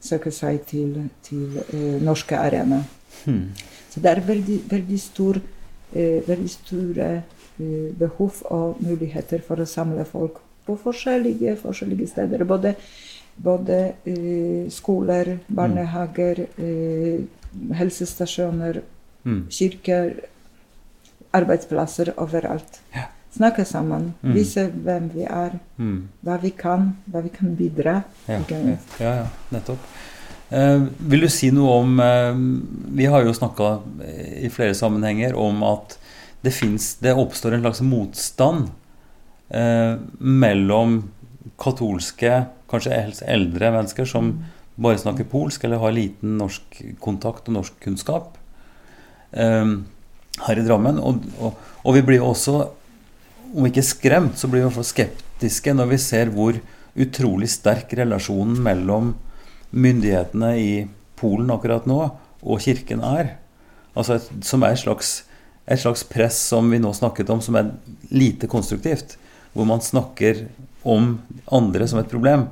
søke seg til, til eh, norske arena. Hmm. Så det er veldig, veldig stor, eh, veldig store eh, behov og muligheter for å samle folk på forskjellige, forskjellige steder. Både, både uh, skoler, barnehager, uh, helsestasjoner, Mm. kirker, arbeidsplasser overalt. Ja. Snakke sammen, Mm. vise hvem vi er, Mm. hva vi kan, hva vi kan bidra. Ja. Ja, ja, nettopp. Eh, vil du si noe om eh, Vi har jo snakka i flere sammenhenger om at det, finnes, det oppstår en slags motstand eh, mellom katolske, kanskje helst eldre mennesker som bare snakker polsk eller har liten norsk kontakt og norskkunnskap eh, her i Drammen. Og, og, og vi blir også, om ikke skremt, så blir vi i hvert fall skeptiske når vi ser hvor utrolig sterk relasjonen mellom myndighetene i Polen akkurat nå og kirken er. Altså et, som er et slags, et slags press som vi nå snakket om, som er lite konstruktivt. Hvor man snakker om andre som et problem.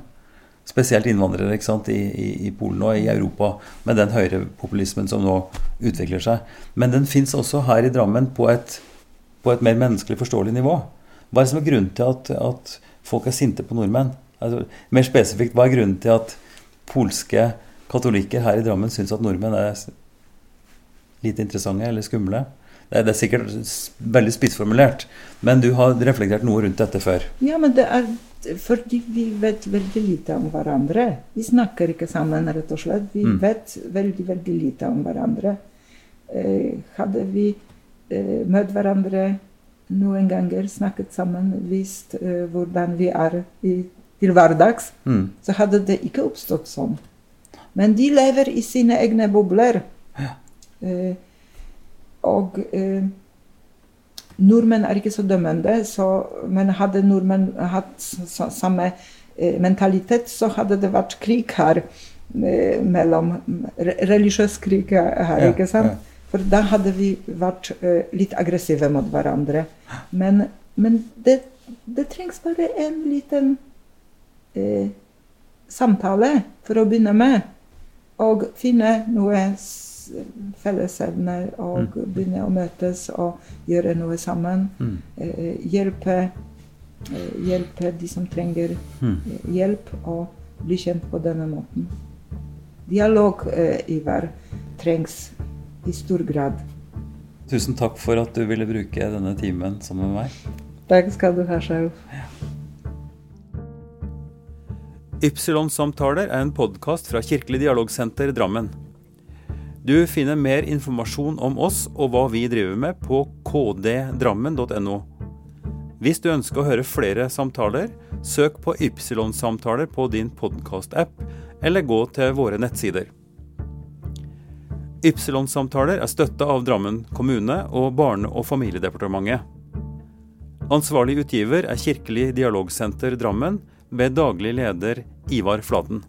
Spesielt innvandrere ikke sant, I, i, i Polen og i Europa, med den høyrepopulismen som nå utvikler seg. Men den fins også her i Drammen på et, på et, mer menneskelig forståelig nivå. Hva er det som er grunnen til at, at folk er sinte på nordmenn? Altså, mer spesifikt, hva er grunnen til at polske katolikker her i Drammen syns at nordmenn er lite interessante eller skumle? Det er, det er sikkert veldig spissformulert, men du har reflektert noe rundt dette før? Ja, men det er fordi vi vet veldig lite om hverandre. Vi snakker ikke sammen, rett og slett. Vi mm. vet veldig, veldig lite om hverandre. Eh, hadde vi eh, møtt hverandre noen ganger, snakket sammen, visst eh, hvordan vi er i, til hverdags, mm. så hadde det ikke oppstått sånn. Men de lever i sine egne bobler. Ja. Eh, og eh, nordmenn er ikke så dømmende, så, men hadde nordmenn hatt samme eh, mentalitet, så hadde det vært krig her eh, mellom Religiøs krig her, ja, ikke sant? Ja. For da hadde vi vært eh, litt aggressive mot hverandre. Men, men det, det, trengs bare en liten eh, samtale for å begynne med. Og finne noe fellesevner og mm. begynne å møtes og gjøre noe sammen. Mm. Eh, hjelpe, eh, hjelpe, de som trenger mm. eh, hjelp, og bli kjent på denne måten. Dialog, eh, Ivar, trengs i stor grad. Tusen takk for at du ville bruke denne timen sammen med meg. Takk skal du ha, Sjauf. Ja. Ypsilon-samtaler er en podkast fra Kirkelig dialogsenter Drammen. Du finner mer informasjon om oss og hva vi driver med på kddrammen.no. Hvis du ønsker å høre flere samtaler, søk på Ypsilon-samtaler på din podkast-app, eller gå til våre nettsider. Ypsilon-samtaler er støtta av Drammen kommune og Barne- og familiedepartementet. Ansvarlig utgiver er Kirkelig dialogsenter Drammen, ved daglig leder Ivar Flaten.